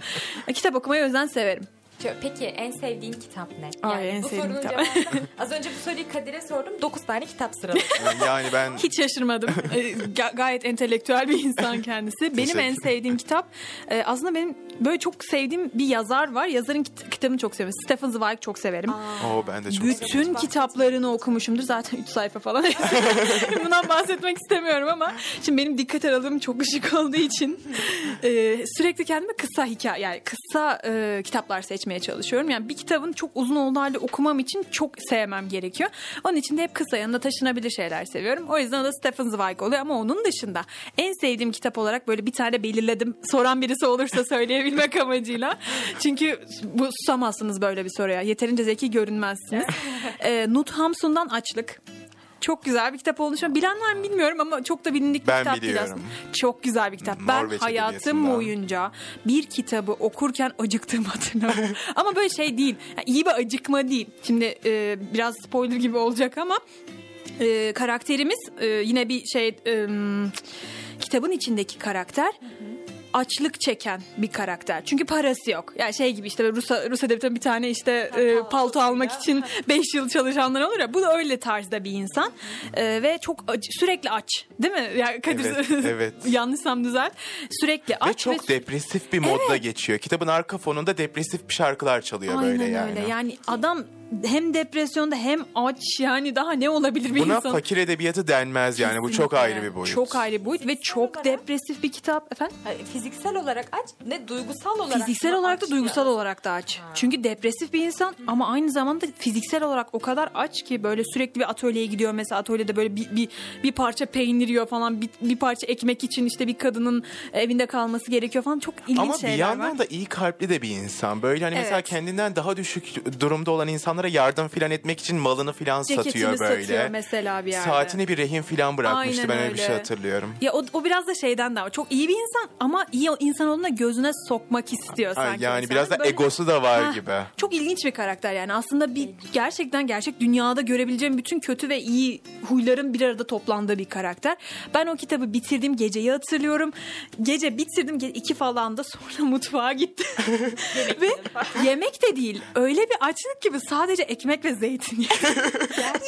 Kitap okumayı o yüzden severim. Peki en sevdiğin kitap ne? Ay, en bu sevdiğim sorunun kitap. az önce bu soruyu Kadir'e sordum. 9 tane kitap sıraladım. Yani ben Hiç şaşırmadım. Ee, ga- gayet entelektüel bir insan kendisi. Benim en sevdiğim kitap e, aslında benim böyle çok sevdiğim bir yazar var. Yazarın kit- kitabını çok seviyorum. Stephen Zweig çok severim. o ben de çok Bütün kitaplarını okumuşumdur. Zaten 3 sayfa falan. Bundan bahsetmek istemiyorum ama şimdi benim dikkat aralığım çok ışık olduğu için e, sürekli kendime kısa hikaye yani kısa e, kitaplar seçmeye geçmeye çalışıyorum. Yani bir kitabın çok uzun olduğu halde okumam için çok sevmem gerekiyor. Onun için de hep kısa yanında taşınabilir şeyler seviyorum. O yüzden o da Stephen Zweig oluyor ama onun dışında en sevdiğim kitap olarak böyle bir tane belirledim. Soran birisi olursa söyleyebilmek amacıyla. Çünkü bu susamazsınız böyle bir soruya. Yeterince zeki görünmezsiniz. ee, Nut Hamsun'dan Açlık. Çok güzel bir kitap olduğunu düşünüyorum. Bilen var mı bilmiyorum ama çok da bilindik bir Ben kitap değil biliyorum. aslında. Çok güzel bir kitap. Ben Norveç hayatım Edebiyatından. boyunca bir kitabı okurken acıktığımı hatırlamıyorum. ama böyle şey değil. Yani iyi bir acıkma değil. Şimdi e, biraz spoiler gibi olacak ama e, karakterimiz e, yine bir şey e, kitabın içindeki karakter açlık çeken bir karakter. Çünkü parası yok. Yani şey gibi işte Rus Rus edebiyatında bir tane işte e, palto almak için 5 yıl çalışanlar olur ya. Bu da öyle tarzda bir insan. E, ve çok acı, sürekli aç. Değil mi? Ya Kadir Evet, evet. yanlışsam düzelt. Sürekli aç Ve çok ve depresif bir modda geçiyor. Kitabın arka fonunda depresif bir şarkılar çalıyor Aynen böyle yani. öyle. Yani adam hem depresyonda hem aç yani daha ne olabilir bir Buna insan? fakir edebiyatı denmez yani. Bu çok Kesinlikle. ayrı bir boyut. Çok ayrı bir boyut ve çok olarak- depresif bir kitap efendim. Hayır, Fiziksel olarak aç ne duygusal olarak Fiziksel olarak da duygusal ya? olarak da aç. Çünkü depresif bir insan ama aynı zamanda fiziksel olarak o kadar aç ki böyle sürekli bir atölyeye gidiyor mesela atölyede böyle bir bir, bir parça peynir yiyor falan bir, bir parça ekmek için işte bir kadının evinde kalması gerekiyor falan çok ilginç Ama bir şeyler yandan var. da iyi kalpli de bir insan. Böyle hani mesela Evet. kendinden daha düşük durumda olan insanlara yardım filan etmek için malını filan Ceketini satıyor böyle. satıyor mesela bir yerde. Saatini bir rehin filan bırakmıştı. Aynen ben öyle bir şey hatırlıyorum. Ya o, o biraz da şeyden de var. Çok iyi bir insan ama iyi insan olduğunda gözüne sokmak istiyor Ha, sanki. yani insanı. biraz da Böyle- egosu da var Heh, gibi. Çok ilginç bir karakter yani. Aslında bir gerçekten gerçek dünyada görebileceğim bütün kötü ve iyi huyların bir arada toplandığı bir karakter. Ben o kitabı bitirdim geceyi hatırlıyorum. Gece bitirdim iki falan da sonra mutfağa gittim. ve yemek de değil. Öyle bir açlık gibi sadece ekmek ve zeytin yedim.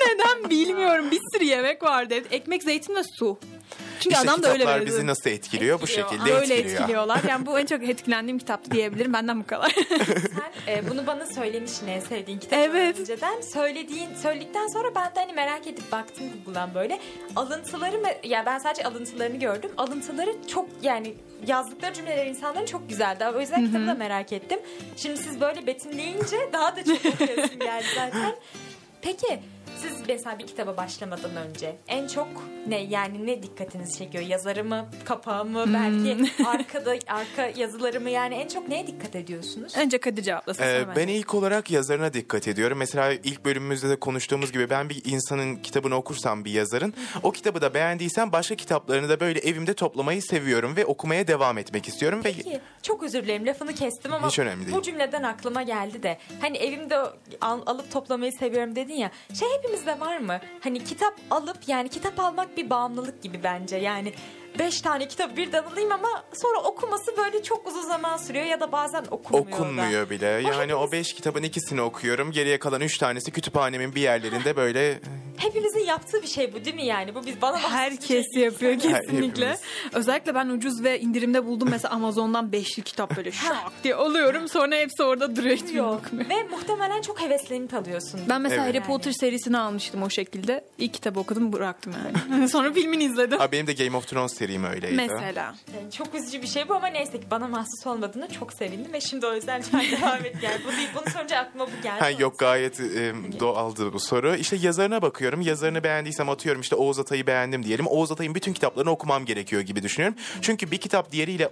Neden bilmiyorum. Bir sürü yemek vardı. Ekmek, zeytin ve su. Çünkü İşte adam da öyle kitaplar veriyor. bizi nasıl etkiliyor? Bu şekilde Öyle etkiliyor. etkiliyorlar. Yani bu en çok etkilendiğim kitaptı diyebilirim. Benden bu kadar. Sen e, bunu bana söylemişsin en sevdiğin kitabı Evet. önceden. Söylediğin, söyledikten sonra ben de hani merak edip baktım Google'dan böyle. Alıntıları mı? Ya ben sadece alıntılarını gördüm. Alıntıları çok yani yazdıkları cümleler insanların çok güzeldi. O yüzden kitabı da merak ettim. Şimdi siz böyle betimleyince daha da çok okuyasım geldi zaten. Peki siz mesela bir kitaba başlamadan önce en çok ne yani ne dikkatinizi çekiyor? Yazarı mı, kapağı mı, belki arkada arka yazıları mı yani en çok neye dikkat ediyorsunuz? Önce Kadir cevaplasın. Ee, ben ilk olarak yazarına dikkat ediyorum. Mesela ilk bölümümüzde de konuştuğumuz gibi ben bir insanın kitabını okursam bir yazarın o kitabı da beğendiysem başka kitaplarını da böyle evimde toplamayı seviyorum ve okumaya devam etmek istiyorum ve Peki çok özür dilerim lafını kestim ama Hiç önemli değil. bu cümleden aklıma geldi de hani evimde al- alıp toplamayı seviyorum dedin ya şey hepimizde var mı? Hani kitap alıp yani kitap almak bir bağımlılık gibi bence yani beş tane kitap birden alayım ama sonra okuması böyle çok uzun zaman sürüyor ya da bazen okunmuyor da. okunmuyor bile. Yani o hepimiz- beş kitabın ikisini okuyorum. Geriye kalan üç tanesi kütüphanemin bir yerlerinde böyle Hepimizin yaptığı bir şey bu değil mi yani? Bu biz bana bir Herkes şey yapıyor kesinlikle. hepimiz. Özellikle ben ucuz ve indirimde buldum mesela Amazon'dan beşli kitap böyle şak diye alıyorum. Sonra hepsi orada duruyor. okumuyorum. Ve muhtemelen çok heveslenip alıyorsun. Ben mesela Evet. Harry Potter serisini almıştım o şekilde. İlk kitabı okudum bıraktım yani. Sonra filmini izledim. Ha, benim de Game of Thrones serim öyleydi. Mesela. Yani çok üzücü bir şey bu ama neyse ki bana mahsus olmadığına çok sevindim ve şimdi o yüzden lütfen devam et yani. Bu değil, bunu sorunca aklıma bu geldi. Ha, yok gayet e, doğaldı bu soru. İşte yazarına bakıyorum. Yazarını beğendiysem atıyorum işte Oğuz Atay'ı beğendim diyelim. Oğuz Atay'ın bütün kitaplarını okumam gerekiyor gibi düşünüyorum. Çünkü bir kitap diğeriyle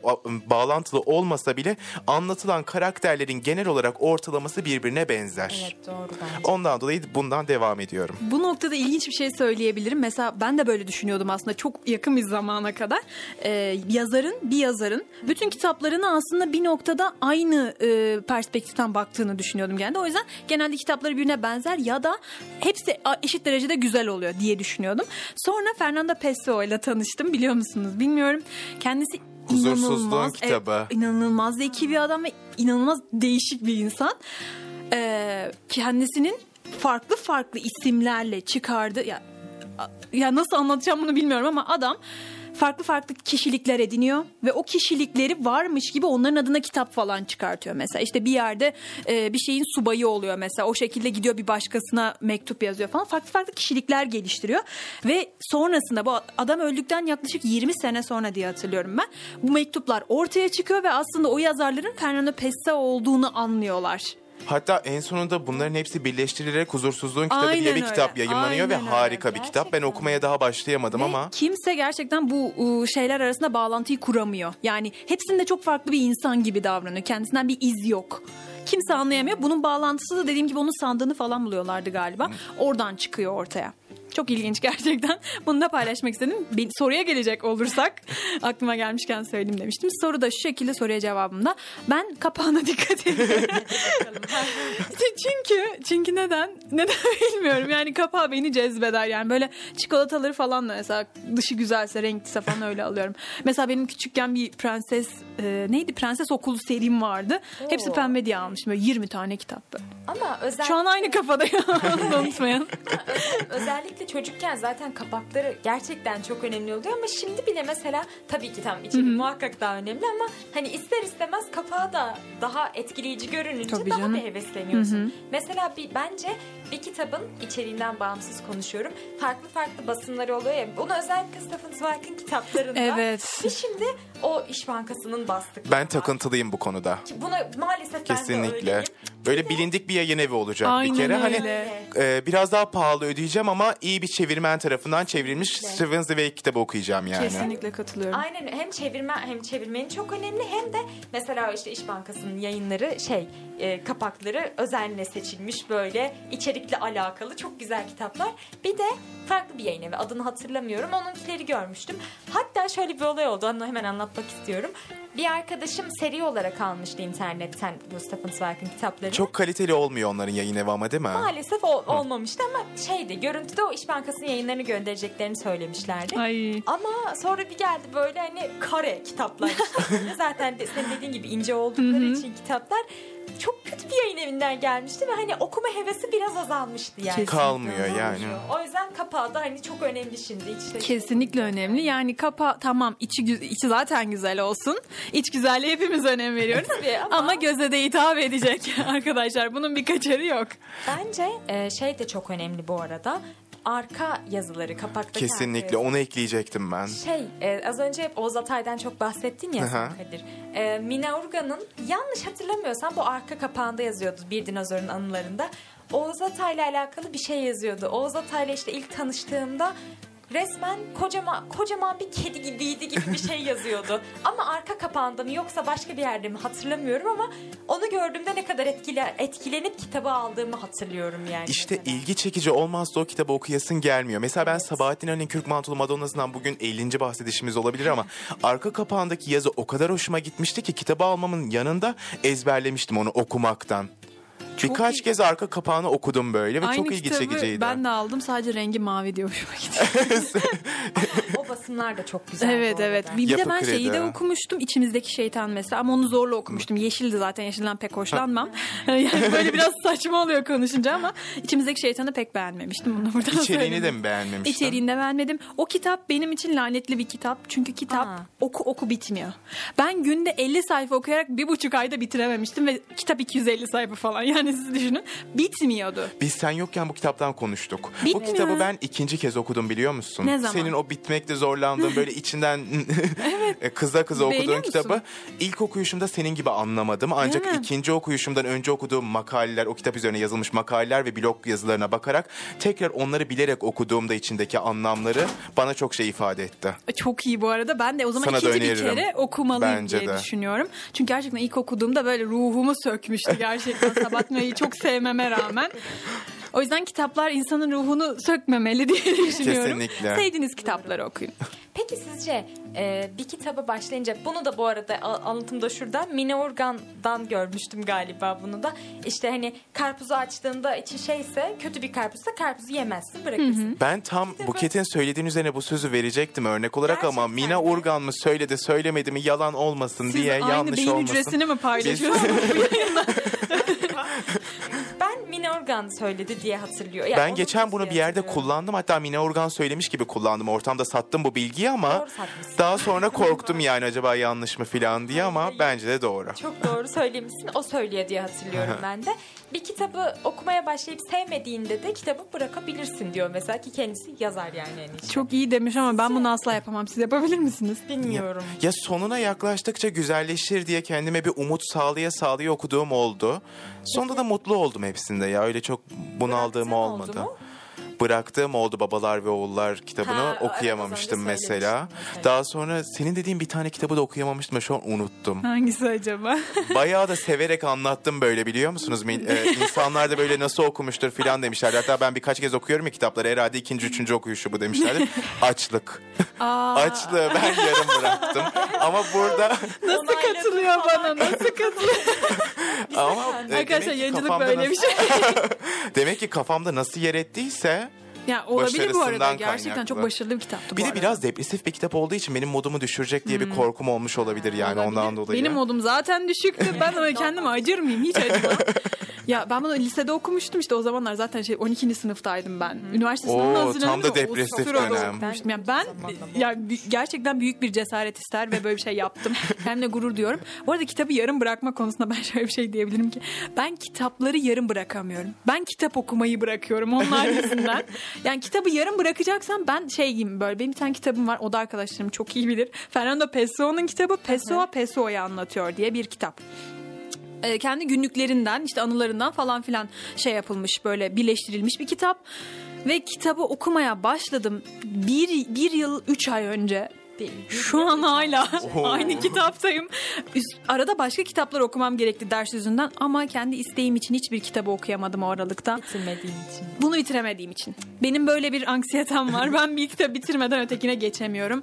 bağlantılı olmasa bile anlatılan karakterlerin genel olarak ortalaması birbirine benzer. Evet doğru bence. Ondan dolayı bundan devam ediyorum. Bu noktada ilginç bir şey söyleyebilirim. Mesela ben de böyle düşünüyordum aslında çok yakın bir zamana kadar. Ee, yazarın, bir yazarın bütün kitaplarını aslında bir noktada aynı e, perspektiften baktığını düşünüyordum genelde. O yüzden genelde kitapları birbirine benzer ya da hepsi eşit derecede güzel oluyor diye düşünüyordum. Sonra Fernando Pessoa ile tanıştım biliyor musunuz bilmiyorum. Kendisi Huzursuzluğun inanılmaz, kitabı. evet, inanılmaz zeki bir adam ve inanılmaz değişik bir insan. Ee, kendisinin farklı farklı isimlerle çıkardı ya ya nasıl anlatacağım bunu bilmiyorum ama adam farklı farklı kişilikler ediniyor ve o kişilikleri varmış gibi onların adına kitap falan çıkartıyor mesela. İşte bir yerde e, bir şeyin subayı oluyor mesela. O şekilde gidiyor bir başkasına mektup yazıyor falan. Farklı farklı kişilikler geliştiriyor ve sonrasında bu adam öldükten yaklaşık 20 sene sonra diye hatırlıyorum ben. Bu mektuplar ortaya çıkıyor ve aslında o yazarların Fernando Pessoa olduğunu anlıyorlar. Hatta en sonunda bunların hepsi birleştirilerek Huzursuzluğun kitabı Aynen diye bir öyle. kitap yayınlanıyor ve Aynen öyle. harika bir kitap. Ben Gerçekten. okumaya daha başlayamadım Ve ama kimse gerçekten bu ıı, şeyler arasında bağlantıyı kuramıyor. Yani hepsinde çok farklı bir insan gibi davranıyor. Kendisinden bir iz yok. Kimse anlayamıyor. Bunun bağlantısı da dediğim gibi onun sandığını falan buluyorlardı galiba. Oradan çıkıyor ortaya. Çok ilginç gerçekten. Bunu da paylaşmak istedim. Bir soruya gelecek olursak aklıma gelmişken söyleyeyim demiştim. Soru da şu şekilde soruya cevabımda. Ben kapağına dikkat ediyorum. çünkü çünkü neden? Neden bilmiyorum. Yani kapağı beni cezbeder. Yani böyle çikolataları falan da mesela dışı güzelse, renkliyse falan öyle alıyorum. Mesela benim küçükken bir prenses e, neydi? Prenses okulu serim vardı. Hepsi Oo. pembe diye almışım. Böyle 20 tane kitap böyle. Ama özellikle, Şu an aynı kafadayım. Onu da unutmayın. özellikle çocukken zaten kapakları gerçekten çok önemli oluyor ama şimdi bile mesela tabii ki tam içeriği muhakkak daha önemli ama hani ister istemez kapağı da daha etkileyici görününce Tabii daha canım. bir hevesleniyorsun. Mesela bir bence bir kitabın içeriğinden bağımsız konuşuyorum. Farklı farklı basımları oluyor ya. Bunu özellikle Stephen Zweig'in kitaplarında. Evet. Ve şimdi o İş Bankası'nın bastıkları. ben takıntılıyım bu konuda. Buna maalesef ben de Kesinlikle. öyleyim. Böyle bilindik bir yayın evi olacak Aynen bir kere. Hani öyle. e, biraz daha pahalı ödeyeceğim ama iyi bir çevirmen tarafından çevrilmiş Stephen Zweig kitabı okuyacağım yani. Kesinlikle katılıyorum. Aynen hem çevirme hem çevirmenin çok önemli hem de mesela işte İş Bankası'nın yayınları şey e, kapakları özenle seçilmiş böyle içerikle alakalı çok güzel kitaplar. Bir de farklı bir yayın evi adını hatırlamıyorum onunkileri görmüştüm. Hatta şöyle bir olay oldu onu hemen anlatmak istiyorum. Bir arkadaşım seri olarak almıştı internetten Stephen Zweig'in kitaplarını. Çok kaliteli olmuyor onların yayın evi ama değil mi? Maalesef o- olmamıştı ama şeydi görüntüde o İş Bankası'nın yayınlarını göndereceklerini söylemişlerdi. Ay. Ama sonra bir geldi böyle hani kare kitaplar. işte. Zaten de, senin dediğin gibi ince oldukları için kitaplar çok kötü bir yayın evinden gelmişti ve hani okuma hevesi biraz azalmıştı yani. Kesinlikle. Kalmıyor yani. O yüzden kapağı da hani çok önemli şimdi. İçte Kesinlikle önemli. Yani kapa tamam içi içi zaten güzel olsun. İç güzelliğe hepimiz önem veriyoruz. Tabii ama- ama... göze de hitap edecek arkadaşlar. Bunun bir kaçarı yok. Bence e, şey de çok önemli bu arada. Arka yazıları, kapaktaki Kesinlikle onu ekleyecektim ben. Şey e, az önce hep Oğuz Atay'dan çok bahsettin ya sen. Kadir. E, Mina Urgan'ın yanlış hatırlamıyorsam bu arka kapağında yazıyordu bir dinozorun anılarında. Oğuz Atay'la alakalı bir şey yazıyordu. Oğuz Atay'la işte ilk tanıştığımda resmen kocaman kocaman bir kedi gibiydi gibi bir şey yazıyordu. ama arka kapağında mı yoksa başka bir yerde mi hatırlamıyorum ama onu gördüğümde ne kadar etkile, etkilenip kitabı aldığımı hatırlıyorum yani. İşte mesela. ilgi çekici olmazsa o kitabı okuyasın gelmiyor. Mesela ben Sabahattin Ali'nin Kürk Mantolu Madonna'sından bugün 50. bahsedişimiz olabilir ama arka kapağındaki yazı o kadar hoşuma gitmişti ki kitabı almamın yanında ezberlemiştim onu okumaktan. Birkaç iyi. kez arka kapağını okudum böyle ve Aynı çok ilgi kitabı çekiciydi. ben de aldım. Sadece rengi mavi diye hoşuma gitti. o basımlar da çok güzel. evet bu evet. Bir, bir de ben şeyi de okumuştum. İçimizdeki şeytan mesela ama onu zorla okumuştum. Yeşildi zaten. Yeşilden pek hoşlanmam. yani böyle biraz saçma oluyor konuşunca ama içimizdeki şeytanı pek beğenmemiştim. Bunu buradan İçeriğini söyleyeyim. de mi beğenmemiştin? İçeriğini de beğenmedim. O kitap benim için lanetli bir kitap. Çünkü kitap Aa. oku oku bitmiyor. Ben günde 50 sayfa okuyarak bir buçuk ayda bitirememiştim ve kitap 250 sayfa falan. Yani siz düşünün. Bitmiyordu. Biz sen yokken bu kitaptan konuştuk. Bu Bitmiyor. kitabı ben ikinci kez okudum biliyor musun? Ne zaman? Senin o bitmekte zorlandığın böyle içinden e, kıza kıza okuduğun Beğeniyor musun? kitabı ilk okuyuşumda senin gibi anlamadım. Ancak Değil mi? ikinci okuyuşumdan önce okuduğum makaleler, o kitap üzerine yazılmış makaleler ve blog yazılarına bakarak tekrar onları bilerek okuduğumda içindeki anlamları bana çok şey ifade etti. Çok iyi bu arada. Ben de o zaman Sana ikinci bir kere okumalıyım Bence diye de. düşünüyorum. Çünkü gerçekten ilk okuduğumda böyle ruhumu sökmüştü gerçekten Sabatmayı çok sevmeme rağmen. O yüzden kitaplar insanın ruhunu sökmemeli diye düşünüyorum. Kesinlikle. Sevdiğiniz kitapları okuyun. Peki sizce e, bir kitaba başlayınca bunu da bu arada anlatımda şuradan Mine Organ'dan görmüştüm galiba bunu da. İşte hani karpuzu açtığında içi şeyse kötü bir karpuzsa karpuzu yemezsin bırakırsın. Ben tam Buket'in söylediğin üzerine bu sözü verecektim örnek olarak ama Gerçekten Mina mi? Urgan mı söyledi söylemedi mi yalan olmasın Siz diye aynı yanlış beyin olmasın. hücresini mi paylaşıyorsunuz? Ben Mine Organ söyledi diye hatırlıyor. Ya ben geçen bunu bir yerde kullandım. Hatta Mine Organ söylemiş gibi kullandım. Ortamda sattım bu bilgiyi ama daha sonra korktum yani acaba yanlış mı falan diye ama bence de doğru. Çok doğru söylemişsin. O söylüyor diye hatırlıyorum ben de. Bir kitabı okumaya başlayıp sevmediğinde de kitabı bırakabilirsin diyor mesela ki kendisi yazar yani en iyi. Çok iyi demiş ama ben bunu asla yapamam. Siz yapabilir misiniz? Bilmiyorum. Ya sonuna yaklaştıkça güzelleşir diye kendime bir umut sağlaya sağlaya okuduğum oldu. Sonunda da mutlu oldum hepsinde ya. Öyle çok bunaldığım olmadı. mu? Bıraktığım oldu Babalar ve Oğullar kitabını Ha, evet, okuyamamıştım önce mesela. mesela. Daha sonra senin dediğin bir tane kitabı da okuyamamıştım ve şu an unuttum. Hangisi acaba? Bayağı da severek anlattım böyle biliyor musunuz? Mil- e, insanlar da böyle nasıl okumuştur filan demişler. Hatta ben birkaç kez okuyorum ya kitapları. Herhalde ikinci, üçüncü okuyuşu bu demişlerdi. Açlık. Aa, Açlığı ben yarım bıraktım. Ama burada nasıl katılıyor bana? Nasıl katılıyor? ama e, Arkadaşlar yayıncılık böyle bir nasıl- şey. Demek ki kafamda nasıl yer ettiyse Ya olabilir bu arada. Gerçekten kaynaklı. çok başarılı bir kitaptı bir de arada. biraz depresif bir kitap olduğu için benim modumu düşürecek diye bir korkum olmuş olabilir yani Hmm. Olabilir. ondan dolayı. Benim modum zaten düşüktü. Ben öyle kendime acır mıyım? Hiç acımam. ya ben bunu lisede okumuştum işte o zamanlar zaten şey 12. sınıftaydım ben. Üniversite Oo, sınavına tam hazırlanıyordum. da depresif dönem. okumuştum. Ya ben ya gerçekten büyük bir cesaret ister ve böyle bir şey yaptım. Kendimle gurur diyorum. Bu arada kitabı yarım bırakma konusunda ben şöyle bir şey diyebilirim ki ben kitapları yarım bırakamıyorum. Ben kitap okumayı bırakıyorum onlar yüzünden. yani kitabı yarım bırakacaksam ben şey gibi böyle benim bir tane kitabım var o da arkadaşlarım çok iyi bilir. Fernando Pessoa'nın kitabı Pessoa Pessoa'yı anlatıyor diye bir kitap. E, kendi günlüklerinden işte anılarından falan filan şey yapılmış böyle birleştirilmiş bir kitap. Ve kitabı okumaya başladım bir, bir yıl üç ay önce şu an hala aynı kitaptayım. Üst- Arada başka kitaplar okumam gerekti ders yüzünden ama kendi isteğim için hiçbir kitabı okuyamadım o aralıkta. Bitirmediğin için. Bunu bitiremediğim için. Benim böyle bir anksiyetem var. Ben bir kitap bitirmeden ötekine geçemiyorum.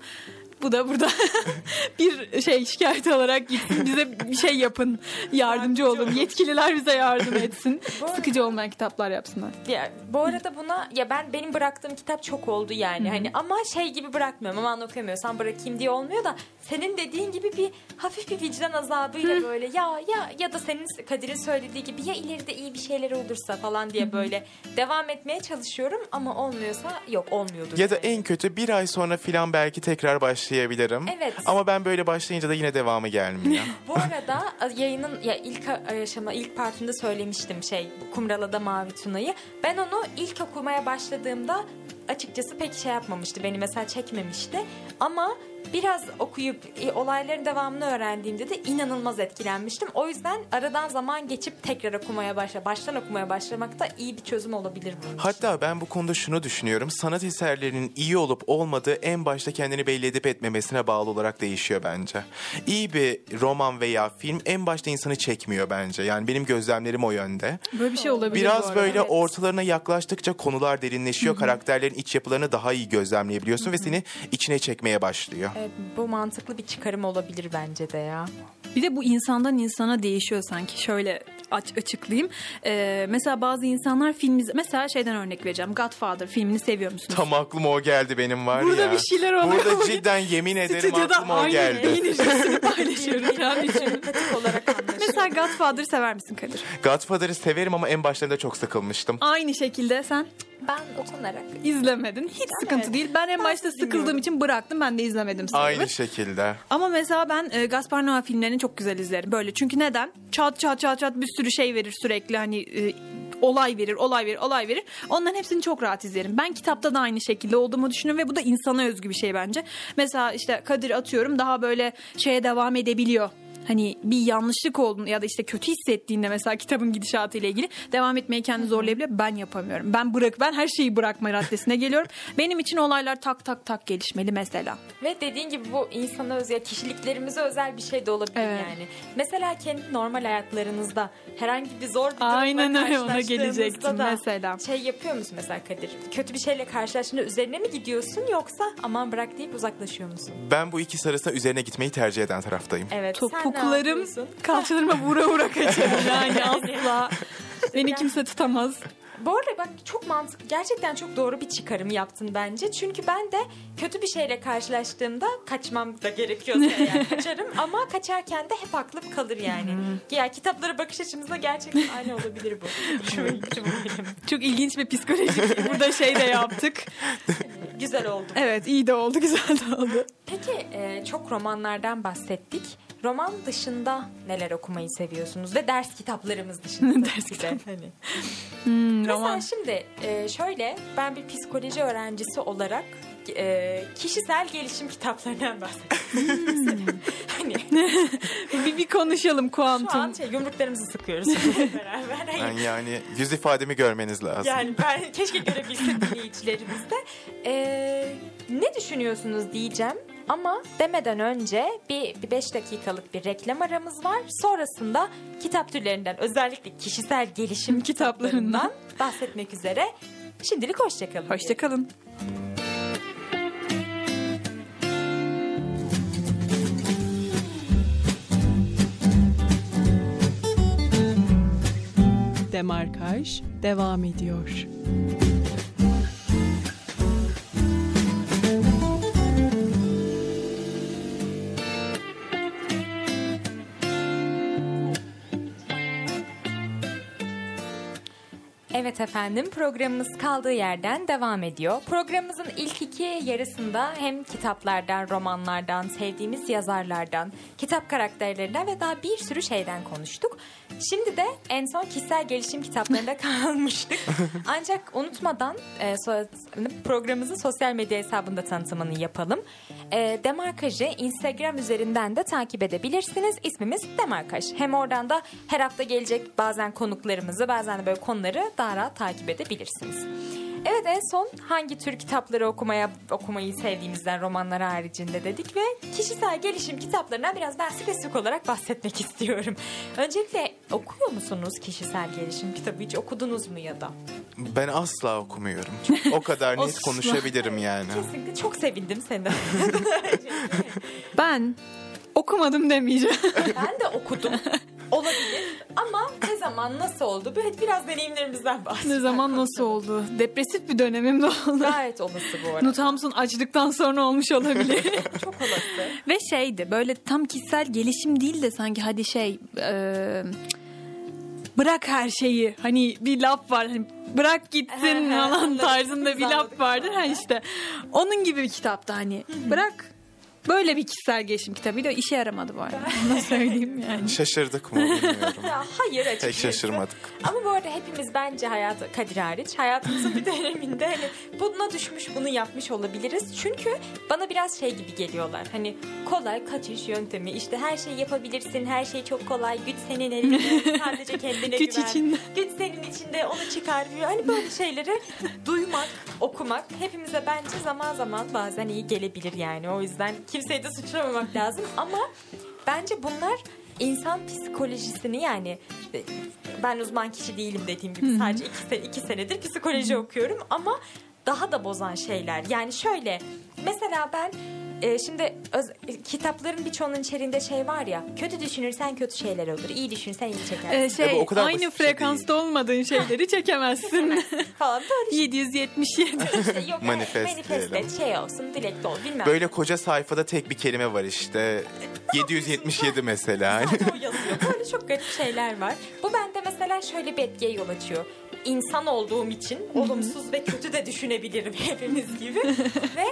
Bu da burada bir şey şikayet olarak gitsin. Bize bir şey yapın. Yardımcı olun. Yetkililer bize yardım etsin. Sıkıcı olmayan kitaplar yapsınlar. Ya, bu arada buna ya ben benim bıraktığım kitap çok oldu yani hani ama şey gibi bırakmıyorum aman okuyamıyorsan bırakayım diye olmuyor da senin dediğin gibi bir hafif bir vicdan azabıyla böyle ya ya ya da senin Kadir'in söylediği gibi ya ileride iyi bir şeyler olursa falan diye böyle devam etmeye çalışıyorum ama olmuyorsa yok olmuyordur. Ya da en kötü bir ay sonra filan belki tekrar başlayabilirim. Evet. Ama ben böyle başlayınca da yine devamı gelmiyor. Bu arada yayının ya ilk aşama ilk partinde söylemiştim şey Kumrala'da Mavi Tuna'yı. Ben onu ilk okumaya başladığımda açıkçası pek şey yapmamıştı. Beni mesela çekmemişti. Ama biraz okuyup e, olayların devamını öğrendiğimde de inanılmaz etkilenmiştim. O yüzden aradan zaman geçip tekrar okumaya başla, baştan okumaya başlamak da iyi bir çözüm olabilir bunun için. Hatta ben bu konuda şunu düşünüyorum. Sanat eserlerinin iyi olup olmadığı en başta kendini belli edip etmemesine bağlı olarak değişiyor bence. İyi bir roman veya film en başta insanı çekmiyor bence. Yani benim gözlemlerim o yönde. Böyle bir şey olabilir bu Biraz arada. böyle evet. ortalarına yaklaştıkça konular derinleşiyor. Karakterlerin iç yapılarını daha iyi gözlemleyebiliyorsun ve seni içine çekmeye başlıyor. Evet, bu mantıklı bir çıkarım olabilir bence de ya. Bir de bu insandan insana değişiyor sanki. Şöyle açıklayayım. Ee, mesela bazı insanlar film iz- mesela şeyden örnek vereceğim. Godfather filmini seviyor musunuz? Tam aklıma o geldi benim var Burada ya. bir şeyler oluyor. Burada cidden yemin ederim Stüdyoda aklıma o aynı geldi. yayın hücresini paylaşıyoruz. şu an için. Pratik olarak anlaşılıyor. mesela Godfather sever misin Kadir? Godfather'ı severim ama en başlarında çok sıkılmıştım. Aynı şekilde sen ben utanarak izlemedin. Hiç sıkıntı evet. değil. Ben en Ben başta bilmiyorum. sıkıldığım için bıraktım. Ben de izlemedim sayılır. Aynı şekilde. Ama mesela ben e, Gaspar Noé filmlerini çok güzel izlerim. Böyle çünkü neden? Çat çat çat çat bir sürü şey verir sürekli hani e, olay verir, olay verir, olay verir. Onların hepsini çok rahat izlerim. Ben kitapta da aynı şekilde olduğumu düşünüyorum ve bu da insana özgü bir şey bence. Mesela işte Kadir atıyorum daha böyle şeye devam edebiliyor. Hani bir yanlışlık olduğunu ya da işte kötü hissettiğinde mesela kitabın gidişatı ile ilgili devam etmeyi kendi zorlayabiliyor. Ben yapamıyorum. Ben bırak ben her şeyi bırakma raddesine geliyorum. Benim için olaylar tak tak tak gelişmeli mesela. Ve dediğin gibi bu insana özel, kişiliklerimize özel bir şey de olabilir Evet. yani. Mesela kendi normal hayatlarınızda herhangi bir zor bir durumla Aynen öyle, ona karşılaştığınızda gelecektim da mesela. Şey yapıyor musun mesela Kadir? Kötü bir şeyle karşılaştığında üzerine mi gidiyorsun yoksa aman bırak deyip uzaklaşıyor musun? Ben bu ikisi arasında üzerine gitmeyi tercih eden taraftayım. Evet. sen yapıyorsun? kalçalarıma vura vura kaçıyor yani asla. Beni kimse tutamaz. Bu arada bak çok mantıklı. Gerçekten çok doğru bir çıkarım yaptın bence. Çünkü ben de kötü bir şeyle karşılaştığımda kaçmam da gerekiyorsa eğer kaçarım. Ama kaçarken de hep aklım kalır yani. ya kitaplara bakış açımızda gerçekten aynı olabilir bu. Çok ilginç bir psikolojik burada şey de yaptık. Güzel oldu. Evet iyi de oldu güzel de oldu. Peki e, çok romanlardan bahsettik. Roman dışında neler okumayı seviyorsunuz ve ders kitaplarımız dışında. Ders tabii ki de. Hani. Hmm, Mesela roman. şimdi e, şöyle ben bir psikoloji öğrencisi olarak e, kişisel gelişim kitaplarından bahsediyorum. hani bir, bir konuşalım şu an kuantum. şey, yumruklarımızı sıkıyoruz beraber. Hani Yani, yani yüz ifademi görmeniz lazım. Yani ben keşke görebilsek dinleyicilerimiz de. Ee, ne düşünüyorsunuz diyeceğim. Ama demeden önce bir, bir beş dakikalık bir reklam aramız var. Sonrasında kitap türlerinden özellikle kişisel gelişim Kitaplarından. kitaplarından bahsetmek üzere. Şimdilik hoşçakalın. Hoşçakalın. Demarkaj devam ediyor. Evet efendim programımız kaldığı yerden devam ediyor. Programımızın ilk iki yarısında hem kitaplardan, romanlardan, sevdiğimiz yazarlardan, kitap karakterlerinden ve daha bir sürü şeyden konuştuk. Şimdi de en son kişisel gelişim kitaplarında kalmıştık. Ancak unutmadan e, so- programımızın sosyal medya hesabında tanıtımını yapalım. E, Demarkaj'ı Instagram üzerinden de takip edebilirsiniz. İsmimiz Demarkaj. Hem oradan da her hafta gelecek bazen konuklarımızı bazen de böyle konuları daha rahat takip edebilirsiniz. Evet en son hangi tür kitapları okumaya okumayı sevdiğimizden romanlar haricinde dedik ve kişisel gelişim kitaplarından biraz ben spesifik olarak bahsetmek istiyorum. Öncelikle okuyor musunuz kişisel gelişim kitabı hiç okudunuz mu ya da? Ben asla okumuyorum. O kadar net konuşabilirim yani. Kesinlikle çok sevindim seni. Ben okumadım demeyeceğim. ben de okudum. Olabilir ama zaman nasıl oldu? Biraz deneyimlerimizden bahsedelim. ne zaman nasıl oldu? Depresif bir dönemim de oldu. Gayet olası bu arada. Nutamsun açlıktan sonra olmuş olabilir. Çok olası. Ve şeydi böyle tam kişisel gelişim değil de sanki hadi şey e, bırak her şeyi hani bir laf var hani bırak gitsin falan tarzında bir laf vardır ha işte onun gibi bir kitaptı hani bırak böyle bir kişisel gelişim kitabıydı işe yaramadı bu arada onu söyleyeyim yani. Şaşırdık mı bilmiyorum. Ya hayır açıkçası. Pek şaşırmadık. Ama bu arada hepimiz bence hayat Kadir hariç hayatımızın bir döneminde hani buna düşmüş bunu yapmış olabiliriz. Çünkü bana biraz şey gibi geliyorlar. Hani kolay kaçış yöntemi işte her şeyi yapabilirsin her şey çok kolay güç senin elinde sadece kendine Güç güven. içinde. Güç senin içinde onu çıkarmıyor. Hani böyle şeyleri duymak okumak hepimize bence zaman zaman bazen iyi gelebilir yani. O yüzden kimseyi de suçlamamak lazım. Ama bence bunlar insan psikolojisini yani e, ben uzman kişi değilim dediğim gibi sadece iki, sene, iki senedir psikoloji okuyorum. Ama daha da bozan şeyler. Yani şöyle mesela ben e, şimdi öz- kitapların birçoğunun içerisinde şey var ya kötü düşünürsen kötü şeyler olur. iyi düşünürsen iyi çekersin Ee, şey bu o kadar basit aynı şey frekansta olmadığın şeyleri çekemezsin. falan böyle 777. işte yok Manifest manifest et, şey olsun dilekli ol bilmem. Böyle koca sayfada tek bir kelime var işte. 777 mesela. Sadece o yazıyor. Böyle çok garip şeyler var. Bu bende mesela şöyle bir etkiye yol açıyor. İnsan olduğum için olumsuz ve kötü de düşünebilirim hepimiz gibi. ve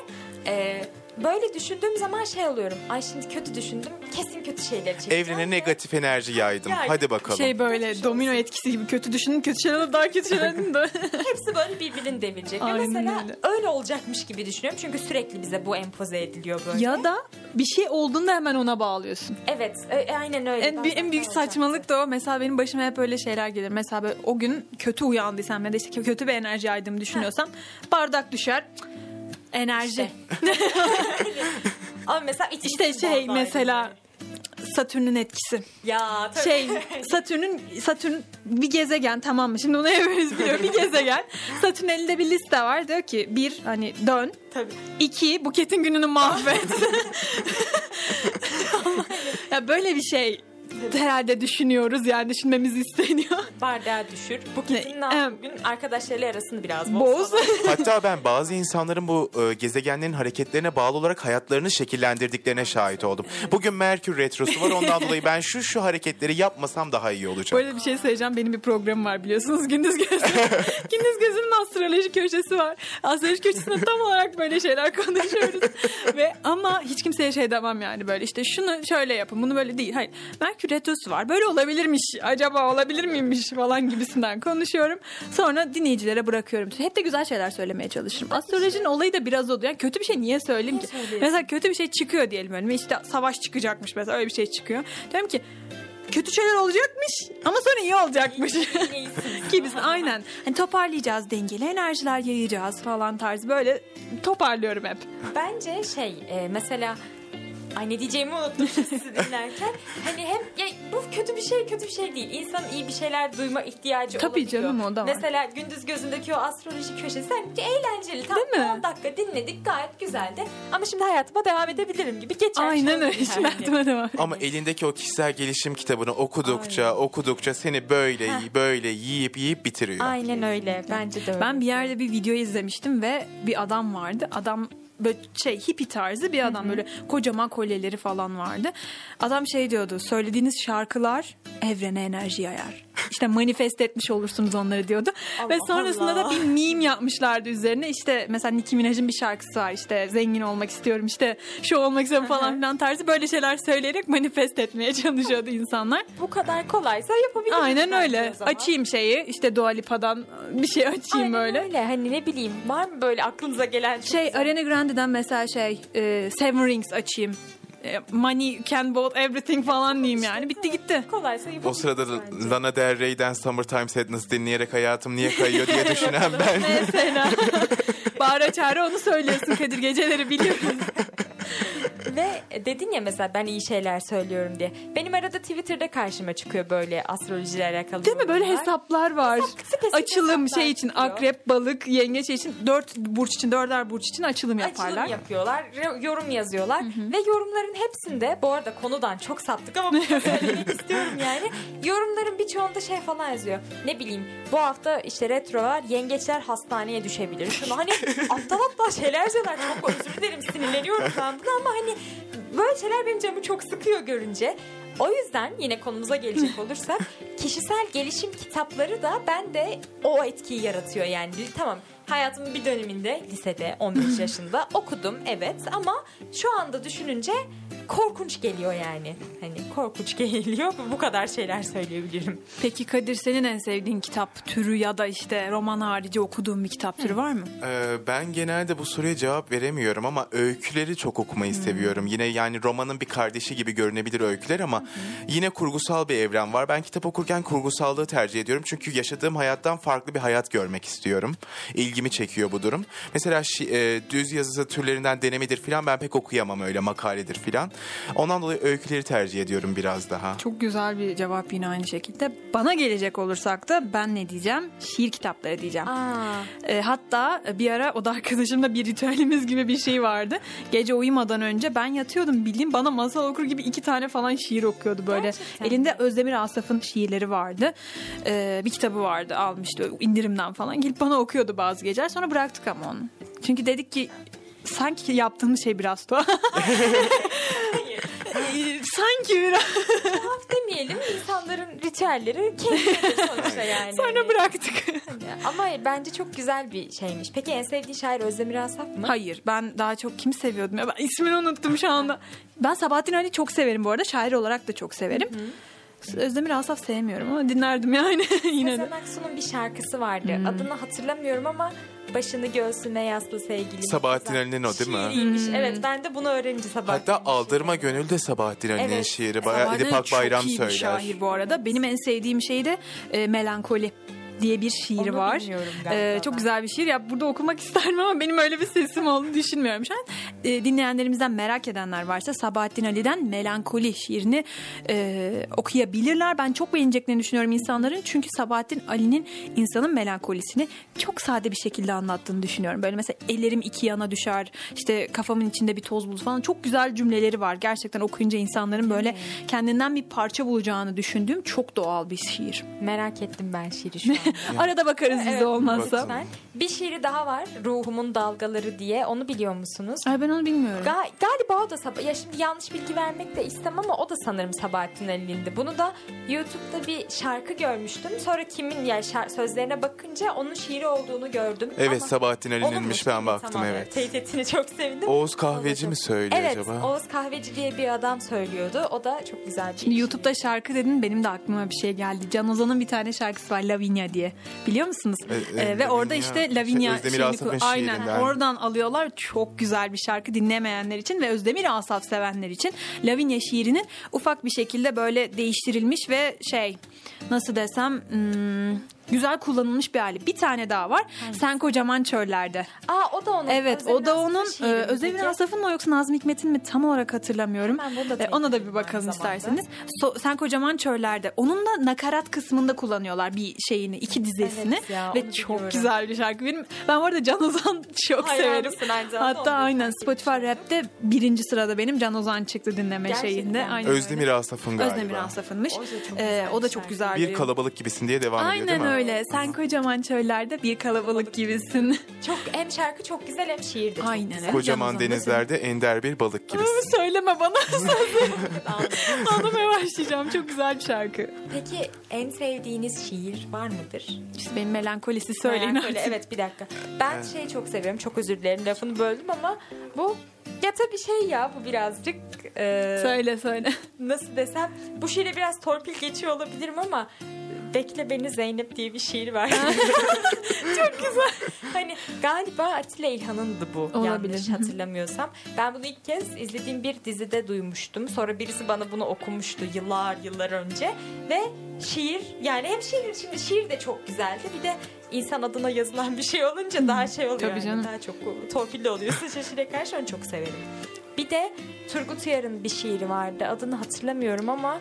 e, böyle düşündüğüm zaman şey oluyorum. Ay şimdi kötü düşündüm. Kesin kötü şeyler çekeceğim. Evrene negatif enerji yaydım. Yani Hadi bakalım. şey böyle domino etkisi gibi kötü düşünün kötü şeyler olur, daha kötü şeyler olur da. Hepsi böyle birbirini devirecek. Ve Aynen mesela öyle. öyle. olacakmış gibi düşünüyorum. Çünkü sürekli bize bu empoze ediliyor böyle. ya da bir şey olduğunda hemen ona bağlıyorsun. Evet e, aynen öyle. En, bir- en büyük Bazen saçmalık da o. Mesela benim başıma hep öyle şeyler gelir. Mesela böyle o gün kötü uyandıysam ya da işte kötü bir enerji yaydığımı düşünüyorsam bardak düşer. Cık, Enerji. Ama mesela iç İşte şey mesela. Satürn'ün etkisi. Ya tabii. Şey Satürn'ün Satürn bir gezegen tamam mı? Şimdi onu hepimiz biliyor. Bir gezegen. Satürn elinde bir liste var. Diyor ki bir hani dön. tabii. İki Buket'in gününü mahvet. ya böyle bir şey herhalde düşünüyoruz yani düşünmemiz isteniyor. Bardağı düşür. Bu kesin ne bugün arkadaşlarıyla arasını biraz boz. Hatta ben bazı insanların bu e, gezegenlerin hareketlerine bağlı olarak hayatlarını şekillendirdiklerine şahit oldum. Bugün Merkür Retrosu var ondan dolayı ben şu şu hareketleri yapmasam daha iyi olacak. arada bir şey söyleyeceğim. Benim bir programım var biliyorsunuz. Gündüz Gözü. Gündüz Gözü'nün astroloji köşesi var. Astroloji köşesinde tam olarak böyle şeyler konuşuyoruz. Ve ama hiç kimseye şey demem yani böyle işte şunu şöyle yapın bunu böyle değil. Hayır. Merkür Retrosu var. Böyle olabilirmiş. Acaba olabilir miymiş falan gibisinden konuşuyorum. Sonra dinleyicilere bırakıyorum. Hep de güzel şeyler söylemeye çalışırım. Astrolojinin olayı da biraz oluyor. Yani kötü bir şey niye söyleyeyim ki? Mesela kötü bir şey çıkıyor diyelim önüme. İşte savaş çıkacakmış mesela öyle bir şey çıkıyor. Diyorum ki kötü şeyler olacakmış ama sonra iyi olacakmış. Gibisin aynen. Hani toparlayacağız dengeli enerjiler yayacağız falan tarzı böyle toparlıyorum hep. Bence şey e, mesela Ay ne diyeceğimi unuttum sizi dinlerken. Hani hem ya bu kötü bir şey kötü bir şey değil. İnsan iyi bir şeyler duyma ihtiyacı Tabii olabiliyor. canım, o da var. Mesela gündüz gözündeki o astroloji köşesi hani eğlenceli. Tam Değil mi? 10 dakika dinledik gayet güzeldi. Ama şimdi hayatıma devam edebilirim gibi geçer. Aynen öyle. Şimdi aklıma devam. Ama elindeki o kişisel gelişim kitabını okudukça okudukça seni böyle böyle yiyip yiyip bitiriyor. Aynen öyle. Bence de öyle. Ben bir yerde bir video izlemiştim ve bir adam vardı. Adam böyle şey hippie tarzı bir adam böyle kocaman kolyeleri falan vardı. Adam şey diyordu söylediğiniz şarkılar evrene enerji yayar. İşte manifest etmiş olursunuz onları diyordu. Ve Allah sonrasında da Allah. bir meme yapmışlardı üzerine. İşte mesela Nicki Minaj'ın bir şarkısı var. İşte zengin olmak istiyorum işte şu olmak istiyorum falan filan tarzı böyle şeyler söyleyerek manifest etmeye çalışıyordu insanlar. bu kadar kolaysa yapabilirim. Aynen öyle. Açayım şeyi işte Dua Lipa'dan bir şey açayım Aynen böyle. öyle. Hani ne bileyim var mı böyle aklınıza gelen Şey güzel- Ariana Grande'den mesela şey e, Seven Rings açayım. E, money can bought everything falan diyeyim yani. Bitti gitti. kolaysa yapabilirim. O sırada da bence. Lana Del Rey'den Summertime Sadness dinleyerek hayatım niye kayıyor diye düşünen ben. Mesela. Bağıra çağıra onu söylüyorsun Kadir geceleri biliyorum. Ve dedin ya mesela ben iyi şeyler söylüyorum diye. Benim arada Twitter'da karşıma çıkıyor böyle astrolojiyle alakalı. Değil mi? Böyle hesaplar var. spesifik Açılım hesaplar şey için çıkıyor. akrep, balık, yengeç için dört burç için dörder burç için açılım yaparlar. Açılım yapıyorlar, yorum yazıyorlar ve yorumların hepsinde bu arada konudan çok saptık ama bunu söylemek istiyorum yani. Yorumların birçoğunda şey falan yazıyor. Ne bileyim bu hafta işte retro var, yengeçler hastaneye düşebilir. Şunu hani aptal aptal şeyler yazıyorlar. Çok özür dilerim sinirleniyorum ben buna ama hani böyle şeyler benim canımı çok sıkıyor görünce. O yüzden yine konumuza gelecek olursak kişisel gelişim kitapları da bende o etkiyi yaratıyor yani. Tamam hayatımın bir döneminde lisede 15 yaşında okudum evet ama şu anda düşününce korkunç geliyor yani. Hani korkunç geliyor bu kadar şeyler söyleyebilirim. Peki Kadir senin en sevdiğin kitap türü ya da işte roman harici okuduğun bir kitap türü var mı? Ee, ben genelde bu soruya cevap veremiyorum ama öyküleri çok okumayı seviyorum. Yine yani romanın bir kardeşi gibi görünebilir öyküler ama yine kurgusal bir evren var. Ben kitap okurken kurgusallığı tercih ediyorum. Çünkü yaşadığım hayattan farklı bir hayat görmek istiyorum. İlgimi çekiyor bu durum. Mesela şi- e, düz yazısı türlerinden denemedir falan ben pek okuyamam öyle makaledir falan. Ondan dolayı öyküleri tercih ediyorum biraz daha. Çok güzel bir cevap yine aynı şekilde. Bana gelecek olursak da ben ne diyeceğim? Şiir kitapları diyeceğim. Aa, E, hatta bir ara o da arkadaşımla bir ritüelimiz gibi bir şey vardı. Gece uyumadan önce ben yatıyordum bildiğim bana masal okur gibi iki tane falan şiir okuyordu böyle. Gerçekten Elinde Özdemir Asaf'ın şiirleri vardı. E, bir kitabı vardı almıştı indirimden falan. Gelip bana okuyordu bazı geceler sonra bıraktık ama onu. Çünkü dedik ki sanki yaptığımız şey biraz tuhaf. Sanki biraz. tuhaf demeyelim insanların ritüelleri keyiflidir sonuçta yani. Sonra bıraktık. Ama bence çok güzel bir şeymiş. Peki en sevdiğin şair Özdemir Asaf mı? Hayır ben daha çok kim seviyordum ya ben ismini unuttum şu anda. Ben Sabahattin Ali çok severim bu arada şair olarak da çok severim. Özdemir Asaf sevmiyorum ama dinlerdim yani yine de. Sezen Aksu'nun bir şarkısı vardı. Adını hatırlamıyorum ama başını göğsüne yaslı sevgilim. Sabahattin Ali'nin o değil mi? Şiiriymiş. Evet ben de bunu öğrenince Sabahattin Hatta Aldırma Gönül de Sabahattin Ali'nin Evet. şiiri. Bayağı Sabahattin Edip Ali çok Akbayram iyi bir söyler. şair bu arada. Benim en sevdiğim şey de e, melankoli diye bir şiir Onu var. Ee, çok güzel bir şiir. Ya burada okumak isterim ama benim öyle bir sesim olduğunu düşünmüyorum şu an. Ee, dinleyenlerimizden merak edenler varsa Sabahattin Ali'den Melankoli şiirini e, okuyabilirler. Ben çok beğeneceklerini düşünüyorum insanların. Çünkü Sabahattin Ali'nin insanın melankolisini çok sade bir şekilde anlattığını düşünüyorum. Böyle mesela ellerim iki yana düşer. işte kafamın içinde bir toz bulur falan. Çok güzel cümleleri var. Gerçekten okuyunca insanların böyle kendinden bir parça bulacağını düşündüğüm çok doğal bir şiir. Merak ettim ben şiiri şu an. Arada bakarız bize Evet, olmazsa. lütfen. Bir şiiri daha var. Ruhumun dalgaları diye. Onu biliyor musunuz? Ay ben onu bilmiyorum. Ga- galiba o da Sab- ya şimdi yanlış bilgi vermek de istemem ama o da sanırım Sabahattin Ali'nde. Bunu da YouTube'da bir şarkı görmüştüm. Sonra kimin yani şar- sözlerine bakınca onun şiiri olduğunu gördüm. Evet Ama Sabahattin Ali'ninmiş ben baktım Tamam, evet. Teyit ettiğini çok sevindim. Oğuz Kahveci mi söylüyor evet, acaba? Oğuz Kahveci diye bir adam söylüyordu. O da çok güzel bir Şimdi. YouTube'da şarkı dedin benim de aklıma bir şey geldi. Can Ozan'ın bir tane şarkısı var Lavinia diye. Biliyor musunuz? E, e, Ee, ve orada işte şey, Lavinia Özdemir şeyini Aynen şiirinden. oradan alıyorlar. Çok güzel bir şarkı dinlemeyenler için ve Özdemir Asaf sevenler için Lavinia şiirinin ufak bir şekilde böyle değiştirilmiş ve şey nasıl desem hmm, güzel kullanılmış bir hali. Bir tane daha var. Sen kocaman çöllerde. Aa o da onun. Evet Özdemir o da onun e? Asaf'ın mı yoksa Nazım Hikmet'in mi tam olarak hatırlamıyorum. Da E, ona da bir bakalım isterseniz. So- Sen kocaman çöllerde. Onun da nakarat kısmında kullanıyorlar bir şeyini, iki dizesini Evet ya, ve çok biliyorum. güzel bir şarkı. Benim ben bu arada Can Ozan çok Hayranısın severim. Hatta aynen Spotify Rap'te birinci sırada benim Can Ozan çıktı dinleme Gerçekten şeyinde. Aynen. Özdemir Asaf'ın galiba. Özdemir Asaf'ınmış. O da çok Ee, güzel o da bir çok güzel. Bir kalabalık gibisin diye devam ediyor değil Aynen mi? Öyle. Sen kocaman çöllerde bir kalabalık gibisin. Çok hem şarkı çok güzel hem şiir de çok Aynen güzel. Kocaman denizlerde ender bir balık gibisin. Söyleme bana sözü. Ağlamaya başlayacağım. Çok güzel bir şarkı. Peki en sevdiğiniz şiir var mıdır? İşte benim melankolisi söyleyin Melankoli, artık. Evet bir dakika. Ben şeyi çok seviyorum. Çok özür dilerim lafını böldüm ama bu ya tabii şey ya bu birazcık e, Söyle söyle. nasıl desem bu şiire biraz torpil geçiyor olabilirim ama Bekle Beni Zeynep diye bir şiir var. Çok güzel. Hani galiba Atilla İlhan'ındı bu. Olabilir. Yanlış hatırlamıyorsam. Ben bunu ilk kez izlediğim bir dizide duymuştum. Sonra birisi bana bunu okumuştu yıllar yıllar önce. Ve şiir yani hem şiir şimdi şiir de çok güzeldi. Bir de insan adına yazılan bir şey olunca daha şey oluyor. Tabii yani. canım. Daha çok torpilli oluyorsun şaşire karşı onu çok severim. Bir de Turgut Uyar'ın bir şiiri vardı. Adını hatırlamıyorum ama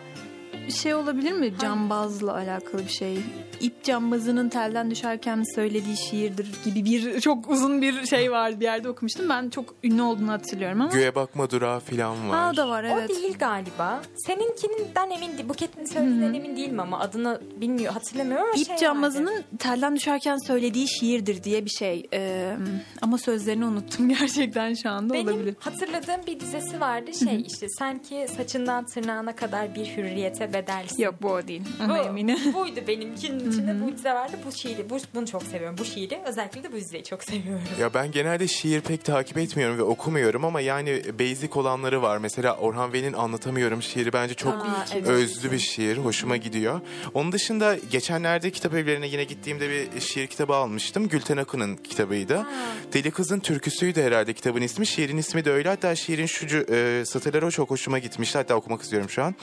Şey olabilir mi? Cambazla alakalı bir şey. İp cambazının telden düşerken söylediği şiirdir gibi bir çok uzun bir şey var bir yerde okumuştum. Ben çok ünlü olduğunu hatırlıyorum ama. Göğe bakma durağı falan var. Ha o da var evet. O değil galiba. Seninkinden emin değil. Buket'in söylediğinden emin değilim ama adını bilmiyor hatırlamıyorum ama İp şey cambazının telden düşerken söylediği şiirdir diye bir şey. Ee, ama sözlerini unuttum gerçekten şu anda Benim olabilir. hatırladığım bir dizesi vardı şey işte sanki saçından tırnağına kadar bir hürriyete bedelsin. Yok bu o değil. Ona Bu, eminim. buydu benimkinin içinde bu dizi vardı. Bu şiiri, bu, bunu çok seviyorum. Bu şiiri özellikle de bu diziyi çok seviyorum. Ya ben genelde şiir pek takip etmiyorum ve okumuyorum ama yani basic olanları var. Mesela Orhan Veli'nin Anlatamıyorum şiiri bence çok Aa, evet. özlü bir şiir. Hoşuma gidiyor. Onun dışında geçenlerde kitap evlerine yine gittiğimde bir şiir kitabı almıştım. Gülten Akın'ın kitabıydı. Deli Kız'ın Türküsü'ydü herhalde kitabın ismi. Şiirin ismi de öyle. Hatta şiirin şu e, satırları çok hoşuma gitmişti. Hatta okumak istiyorum şu an.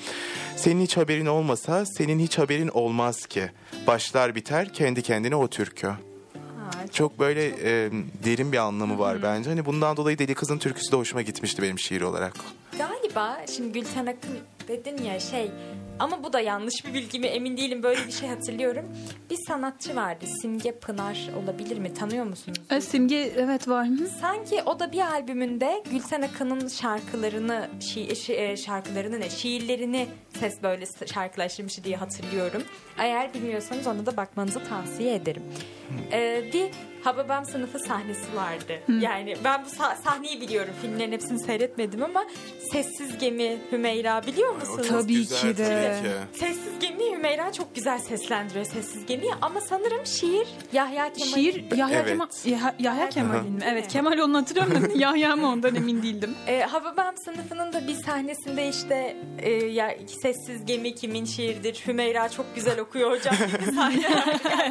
Senin hiç haberin olmasa senin hiç haberin olmaz ki. Başlar biter kendi kendine o türkü. Ha, Çok böyle e, derin bir anlamı var bence. Hani bundan dolayı Deli Kız'ın türküsü de hoşuma gitmişti benim şiir olarak. Galiba şimdi Gülten Akın dedin ya şey ama bu da yanlış bir bilgi mi emin değilim böyle bir şey hatırlıyorum. Bir sanatçı vardı Simge Pınar olabilir mi tanıyor musunuz? E, Simge evet var mı? Sanki o da bir albümünde Gülten Akın'ın şarkılarını, şi, şi- e, şarkılarını ne, şiirlerini ses böyle şarkılaştırmış diye hatırlıyorum. Eğer bilmiyorsanız ona da bakmanızı tavsiye ederim. Ee, bir Hababam sınıfı sahnesi vardı. Yani ben bu sa- sahneyi biliyorum. Filmlerin hepsini seyretmedim ama Sessiz Gemi Hümeyra biliyor musunuz? Tabii güzel, ki de. tabii ki. Sessiz Gemi Hümeyra çok güzel seslendiriyor Sessiz Gemi'yi ama sanırım şiir Yahya Kemal Şiir Yahya Evet. Kemal Yahya, Yahya Kemal'in mi? Evet? Kemal onu hatırlıyorum da Yahya mı ondan emin değildim. E, Hababam sınıfının da bir sahnesinde işte e, ya, sessiz gemi kimin şiiridir Hümeyra çok güzel okuyor hocam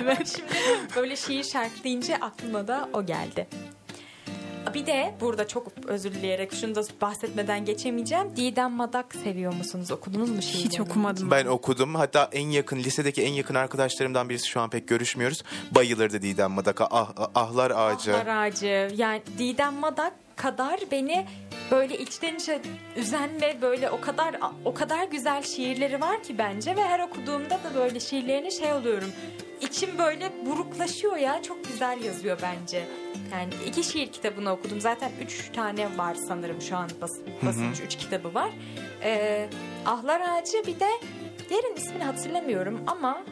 evet. Şimdi böyle şiir şarkı deyince aklıma da o geldi. Bir de burada çok özür dileyerek şunu da bahsetmeden geçemeyeceğim. Didem Madak seviyor musunuz? Okudunuz mu şiirlerini? Hiç okumadım. Ben okudum. Hatta en yakın lisedeki en yakın arkadaşlarımdan birisi şu an pek görüşmüyoruz. Bayılırdı Didem Madaka. Ah, ah- ahlar ağacı. Ahlar Ağacı. Yani Didem Madak kadar beni böyle içten içe üzen ve böyle o kadar o kadar güzel şiirleri var ki bence ve her okuduğumda da böyle şiirlerini şey oluyorum. İçim böyle buruklaşıyor ya. Çok güzel yazıyor bence. Yani iki şiir kitabını okudum. Zaten üç tane var sanırım şu an bas, basılmış üç kitabı var. Ee, Ahlar Ağacı bir de diğerinin ismini hatırlamıyorum ama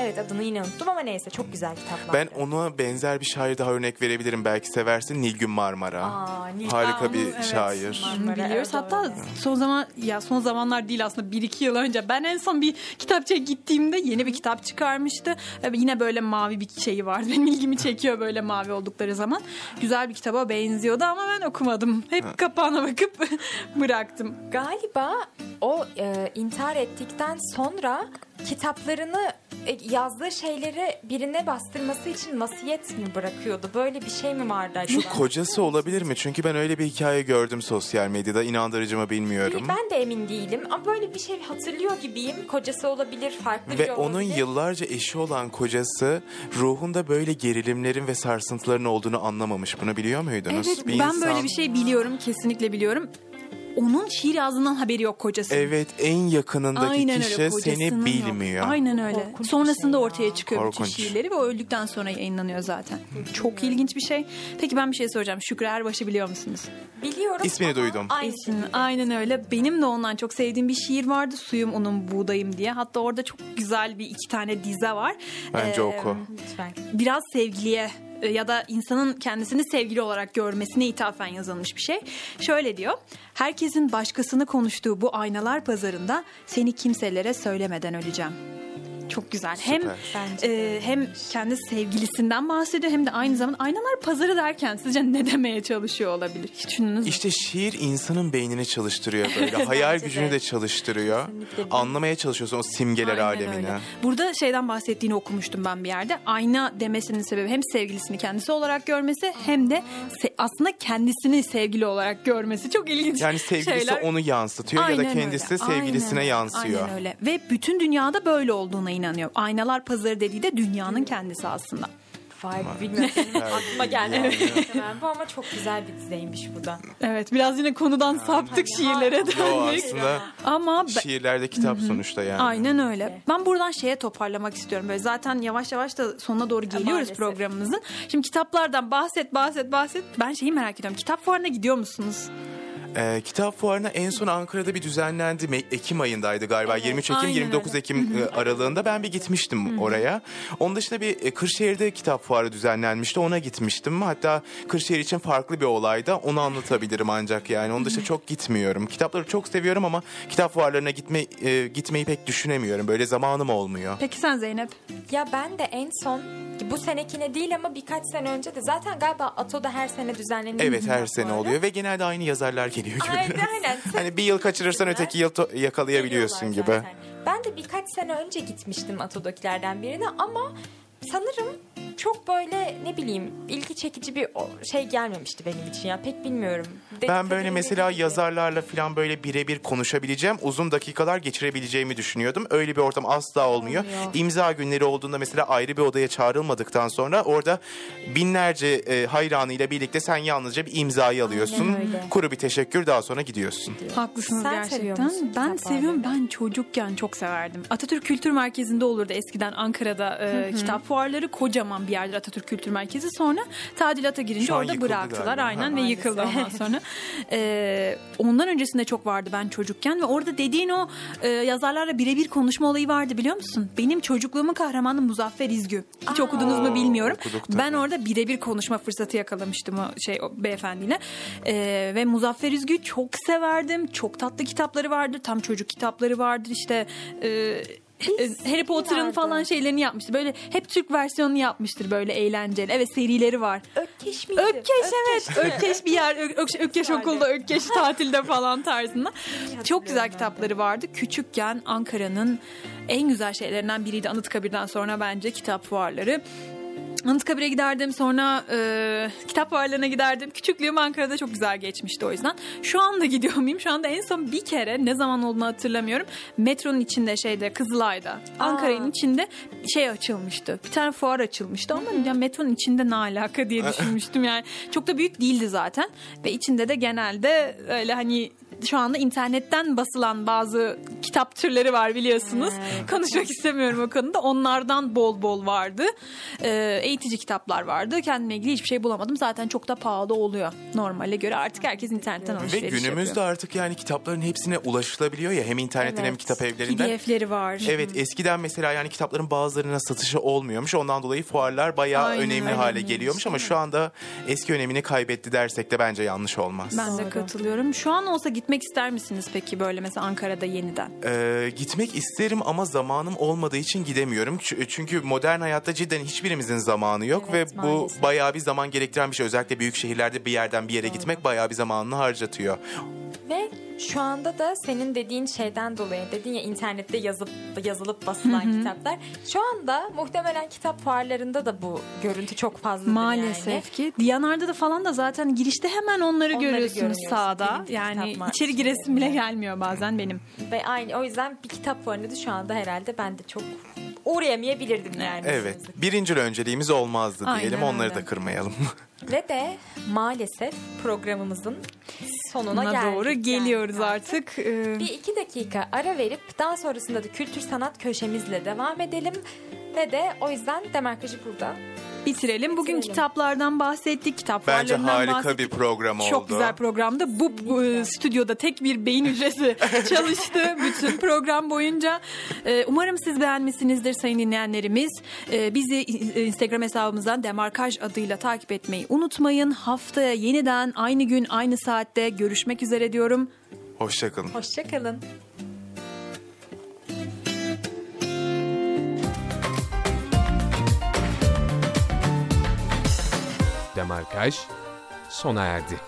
evet adını yine unuttum ama neyse çok güzel kitaplar. Ben ona benzer bir şair daha örnek verebiliririm. Belki seversin. Nilgün Marmara. Aa, Nil- Harika Aa, bir evet. şair. Marmara, biliyoruz. evet, Hatta doğru. son zaman ya son zamanlar değil aslında bir iki yıl önce ben en son bir kitapçıya gittiğimde yeni bir kitap çıkarmıştı. Ve yine böyle mavi bir şeyi vardı. Benim ilgimi çekiyor böyle mavi oldukları zaman. Güzel bir kitaba benziyordu ama ben okumadım. Hep kapağına bakıp bıraktım. Galiba o e, intihar ettikten sonra kitaplarını e, yazdığı şeyleri birine bastırması için vasiyet mi bırakıyordu? Böyle bir şey mi vardı acaba? Şu kocası olabilir mi? Çünkü ben öyle bir hikaye gördüm sosyal medyada. İnandırıcı mı bilmiyorum. Ben de emin değilim ama böyle bir şey hatırlıyor gibiyim. Kocası olabilir, farklı biri Ve olabilir. onun yıllarca eşi olan kocası ruhunda böyle gerilimlerin ve sarsıntıların olduğunu anlamamış. Bunu biliyor muydunuz? Evet Bir ben insan- böyle bir şey biliyorum kesinlikle biliyorum. Onun şiir yazdığından haberi yok kocası. Evet en yakınındaki Aynen kişi öyle kocasının seni yok. bilmiyor. Aynen öyle. Korkunç bir Sonrasında şey ya. ortaya çıkıyor Korkunç. bütün şiirleri ve o öldükten sonra yayınlanıyor zaten. Çok ilginç bir şey. Peki ben bir şey soracağım. Şükrü Erbaş'ı biliyor musunuz? Biliyorum İsmini ama duydum. aynı İsmini- aynen öyle. Benim de ondan çok sevdiğim bir şiir vardı. Suyum unum buğdayım diye. Hatta orada çok güzel bir iki tane dize var. Bence Ee, oku. Lütfen. biraz sevgiliye ya da insanın kendisini sevgili olarak görmesine ithafen yazılmış bir şey. Şöyle diyor. Herkesin başkasını konuştuğu bu aynalar pazarında seni kimselere söylemeden öleceğim. Çok güzel. Hem Süper. Bence de e, hem kendi sevgilisinden bahsediyor hem de aynı zamanda aynalar pazarı derken sizce ne demeye çalışıyor olabilir? Hiç düşündünüz mü? İşte şiir insanın beynini çalıştırıyor böyle. Hayal Bence gücünü de. de çalıştırıyor. Kesinlikle. Anlamaya çalışıyorsun o simgeler Aynen alemini. öyle. Burada şeyden bahsettiğini okumuştum ben bir yerde. Ayna demesinin sebebi hem sevgilisini kendisi olarak görmesi hem de se- aslında kendisini sevgili olarak görmesi. Çok ilginç Yani sevgilisi şeyler. onu yansıtıyor ya da Aynen kendisi öyle. sevgilisine Aynen, yansıyor. Aynen öyle. Ve bütün dünyada böyle olduğuna inanıyor. Aynalar pazarı dediği de dünyanın kendisi aslında. Vay bilmiyorum. Aklıma geldi. Bu ama çok güzel bir dizeymiş bu da. Evet biraz yine konudan saptık şiirlere Yo döndük. aslında Ama şiirlerde kitap sonuçta yani. Aynen öyle. Ben buradan şeye toparlamak istiyorum. Böyle zaten yavaş yavaş da sonuna doğru geliyoruz Maalesef. programımızın. Şimdi kitaplardan bahset bahset bahset. Ben şeyi merak ediyorum. Kitap fuarına gidiyor musunuz? Ee, kitap fuarına en son Ankara'da bir düzenlendi. Me- Ekim ayındaydı galiba. 23 Ekim, aynen 29 öyle. Ekim e, aralığında ben bir gitmiştim oraya. Onun dışında bir e, Kırşehir'de kitap fuarı düzenlenmişti. Ona gitmiştim. Hatta Kırşehir için farklı bir olayda. Onu anlatabilirim ancak yani. Onun dışında çok gitmiyorum. Kitapları çok seviyorum ama kitap fuarlarına gitme e, gitmeyi pek düşünemiyorum. Böyle zamanım olmuyor. Peki sen Zeynep? Ya ben de en son bu senekine değil ama birkaç sene önce de zaten galiba Ato'da her sene düzenleniyor. Evet her sene oluyor ve genelde aynı yazarlar geliyor. Aynen görüyoruz. aynen. Hani bir yıl kaçırırsan öteki yıl yakalayabiliyorsun gibi. Zaten. Ben de birkaç sene önce gitmiştim Ato'dakilerden birine ama sanırım çok böyle ne bileyim ilgi çekici bir şey gelmemişti benim için ya pek bilmiyorum. De- Ben böyle mesela gibi. yazarlarla falan böyle birebir konuşabileceğim, uzun dakikalar geçirebileceğimi düşünüyordum. Öyle bir ortam asla olmuyor. Olmuyor. İmza günleri olduğunda mesela ayrı bir odaya çağrılmadıktan sonra orada binlerce e, hayranıyla birlikte sen yalnızca bir imzayı alıyorsun. Kuru bir teşekkür daha sonra gidiyorsun. Haklısınız Sen seviyor gerçekten. musun Ben seviyorum. fuarlarını? Ben çocukken çok severdim. Atatürk Kültür Merkezi'nde olurdu eskiden Ankara'da e, kitap fuarları. Kocaman bir yerdir Atatürk Kültür Merkezi. Sonra tadilata girince Şu orada bıraktılar. galiba. Aynen Ha. ve yıkıldı ondan sonra. E, ondan öncesinde çok vardı ben çocukken ve orada dediğin o e, yazarlarla birebir konuşma olayı vardı biliyor musun? Benim çocukluğumun kahramanı Muzaffer İzgü. Hiç okudunuz mu bilmiyorum. okuduk. Ben orada birebir konuşma fırsatı yakalamıştım o şey o beyefendiyle. Ee, ve Muzaffer Üzgü'yü çok severdim. Çok tatlı kitapları vardır. Tam çocuk kitapları vardır. İşte e, e, Harry Potter'ın vardı. falan şeylerini yapmıştır. Böyle hep Türk versiyonunu yapmıştır böyle eğlenceli. Evet serileri var. Ökkeş miydi? Ökkeş evet. Ökkeş bir yer. Ökkeş Vardı. okulda, Ökkeş tatilde falan tarzında. Çok güzel kitapları vardı. Küçükken Ankara'nın en güzel şeylerinden biriydi Anıtkabir'den sonra bence kitap fuarları. Anıtkabir'e giderdim sonra e, kitap fuarlarına giderdim. Küçüklüğüm Ankara'da çok güzel geçmişti o yüzden. Şu anda gidiyor muyum? Şu anda en son bir kere ne zaman olduğunu hatırlamıyorum. Metronun içinde şeyde Kızılay'da Ankara'nın içinde şey açılmıştı. Bir tane fuar açılmıştı ama ya metronun içinde ne alaka diye düşünmüştüm yani. Çok da büyük değildi zaten ve içinde de genelde öyle hani şu anda internetten basılan bazı kitap türleri var biliyorsunuz. Konuşmak istemiyorum o konuda. Onlardan bol bol vardı. Ee, eğitici kitaplar vardı. Kendime ilgili hiçbir şey bulamadım. Zaten çok da pahalı oluyor normale göre. Artık herkes internetten Ve alışveriş günümüzde yapıyor. artık yani kitapların hepsine ulaşılabiliyor ya hem internetten hem Evet. kitap evlerinden. PDF'leri var. Evet eskiden mesela yani kitapların bazılarına satışı olmuyormuş. Ondan dolayı fuarlar bayağı Aynen, önemli öyle. hale geliyormuş ama şu anda eski önemini kaybetti dersek de bence yanlış olmaz. Ben de katılıyorum. Şu an olsa gitmek ister misiniz peki böyle mesela Ankara'da yeniden? Ee, gitmek isterim ama zamanım olmadığı için gidemiyorum. Çünkü modern hayatta cidden hiçbirimizin zamanı yok Evet, ve bu maalesef. bayağı bir zaman gerektiren bir şey. Özellikle büyük şehirlerde bir yerden bir yere gitmek bayağı bir zamanını harcatıyor. Ve şu anda da senin dediğin şeyden dolayı dedin ya internette yazıp yazılıp basılan kitaplar. Şu anda muhtemelen kitap fuarlarında da bu görüntü çok fazladır Maalesef yani. ki. Diyanar'da da falan da zaten girişte hemen onları, Onları görüyorsunuz sağda. Yani kitap içeri giresim bile gelmiyor bazen benim. Ve aynı o yüzden bir kitap da şu anda herhalde ben de çok uğrayamayabilirdim yani. Evet. Birinci önceliğimiz olmazdı Aynen diyelim. Onları öyle. da kırmayalım. Ve de maalesef programımızın sonuna Buna geldik. doğru geliyoruz yani artık. Ee, Bir iki dakika ara verip daha sonrasında da kültür sanat köşemizle devam edelim. Ve de o yüzden Demarkajı burada. bitirelim. Bugün Bitirelim. kitaplardan bahsettik. Kitap Bence harika bahsettik. bir program oldu. Çok güzel programdı. Bu, bu, e, stüdyoda tek bir beyin hücresi çalıştı bütün program boyunca. Ee, umarım siz beğenmişsinizdir sayın dinleyenlerimiz. Ee, bizi Instagram hesabımızdan Demarkaj adıyla takip etmeyi unutmayın. Haftaya yeniden aynı gün aynı saatte görüşmek üzere diyorum. Hoşçakalın. Hoşçakalın. Demarkaj sona erdi.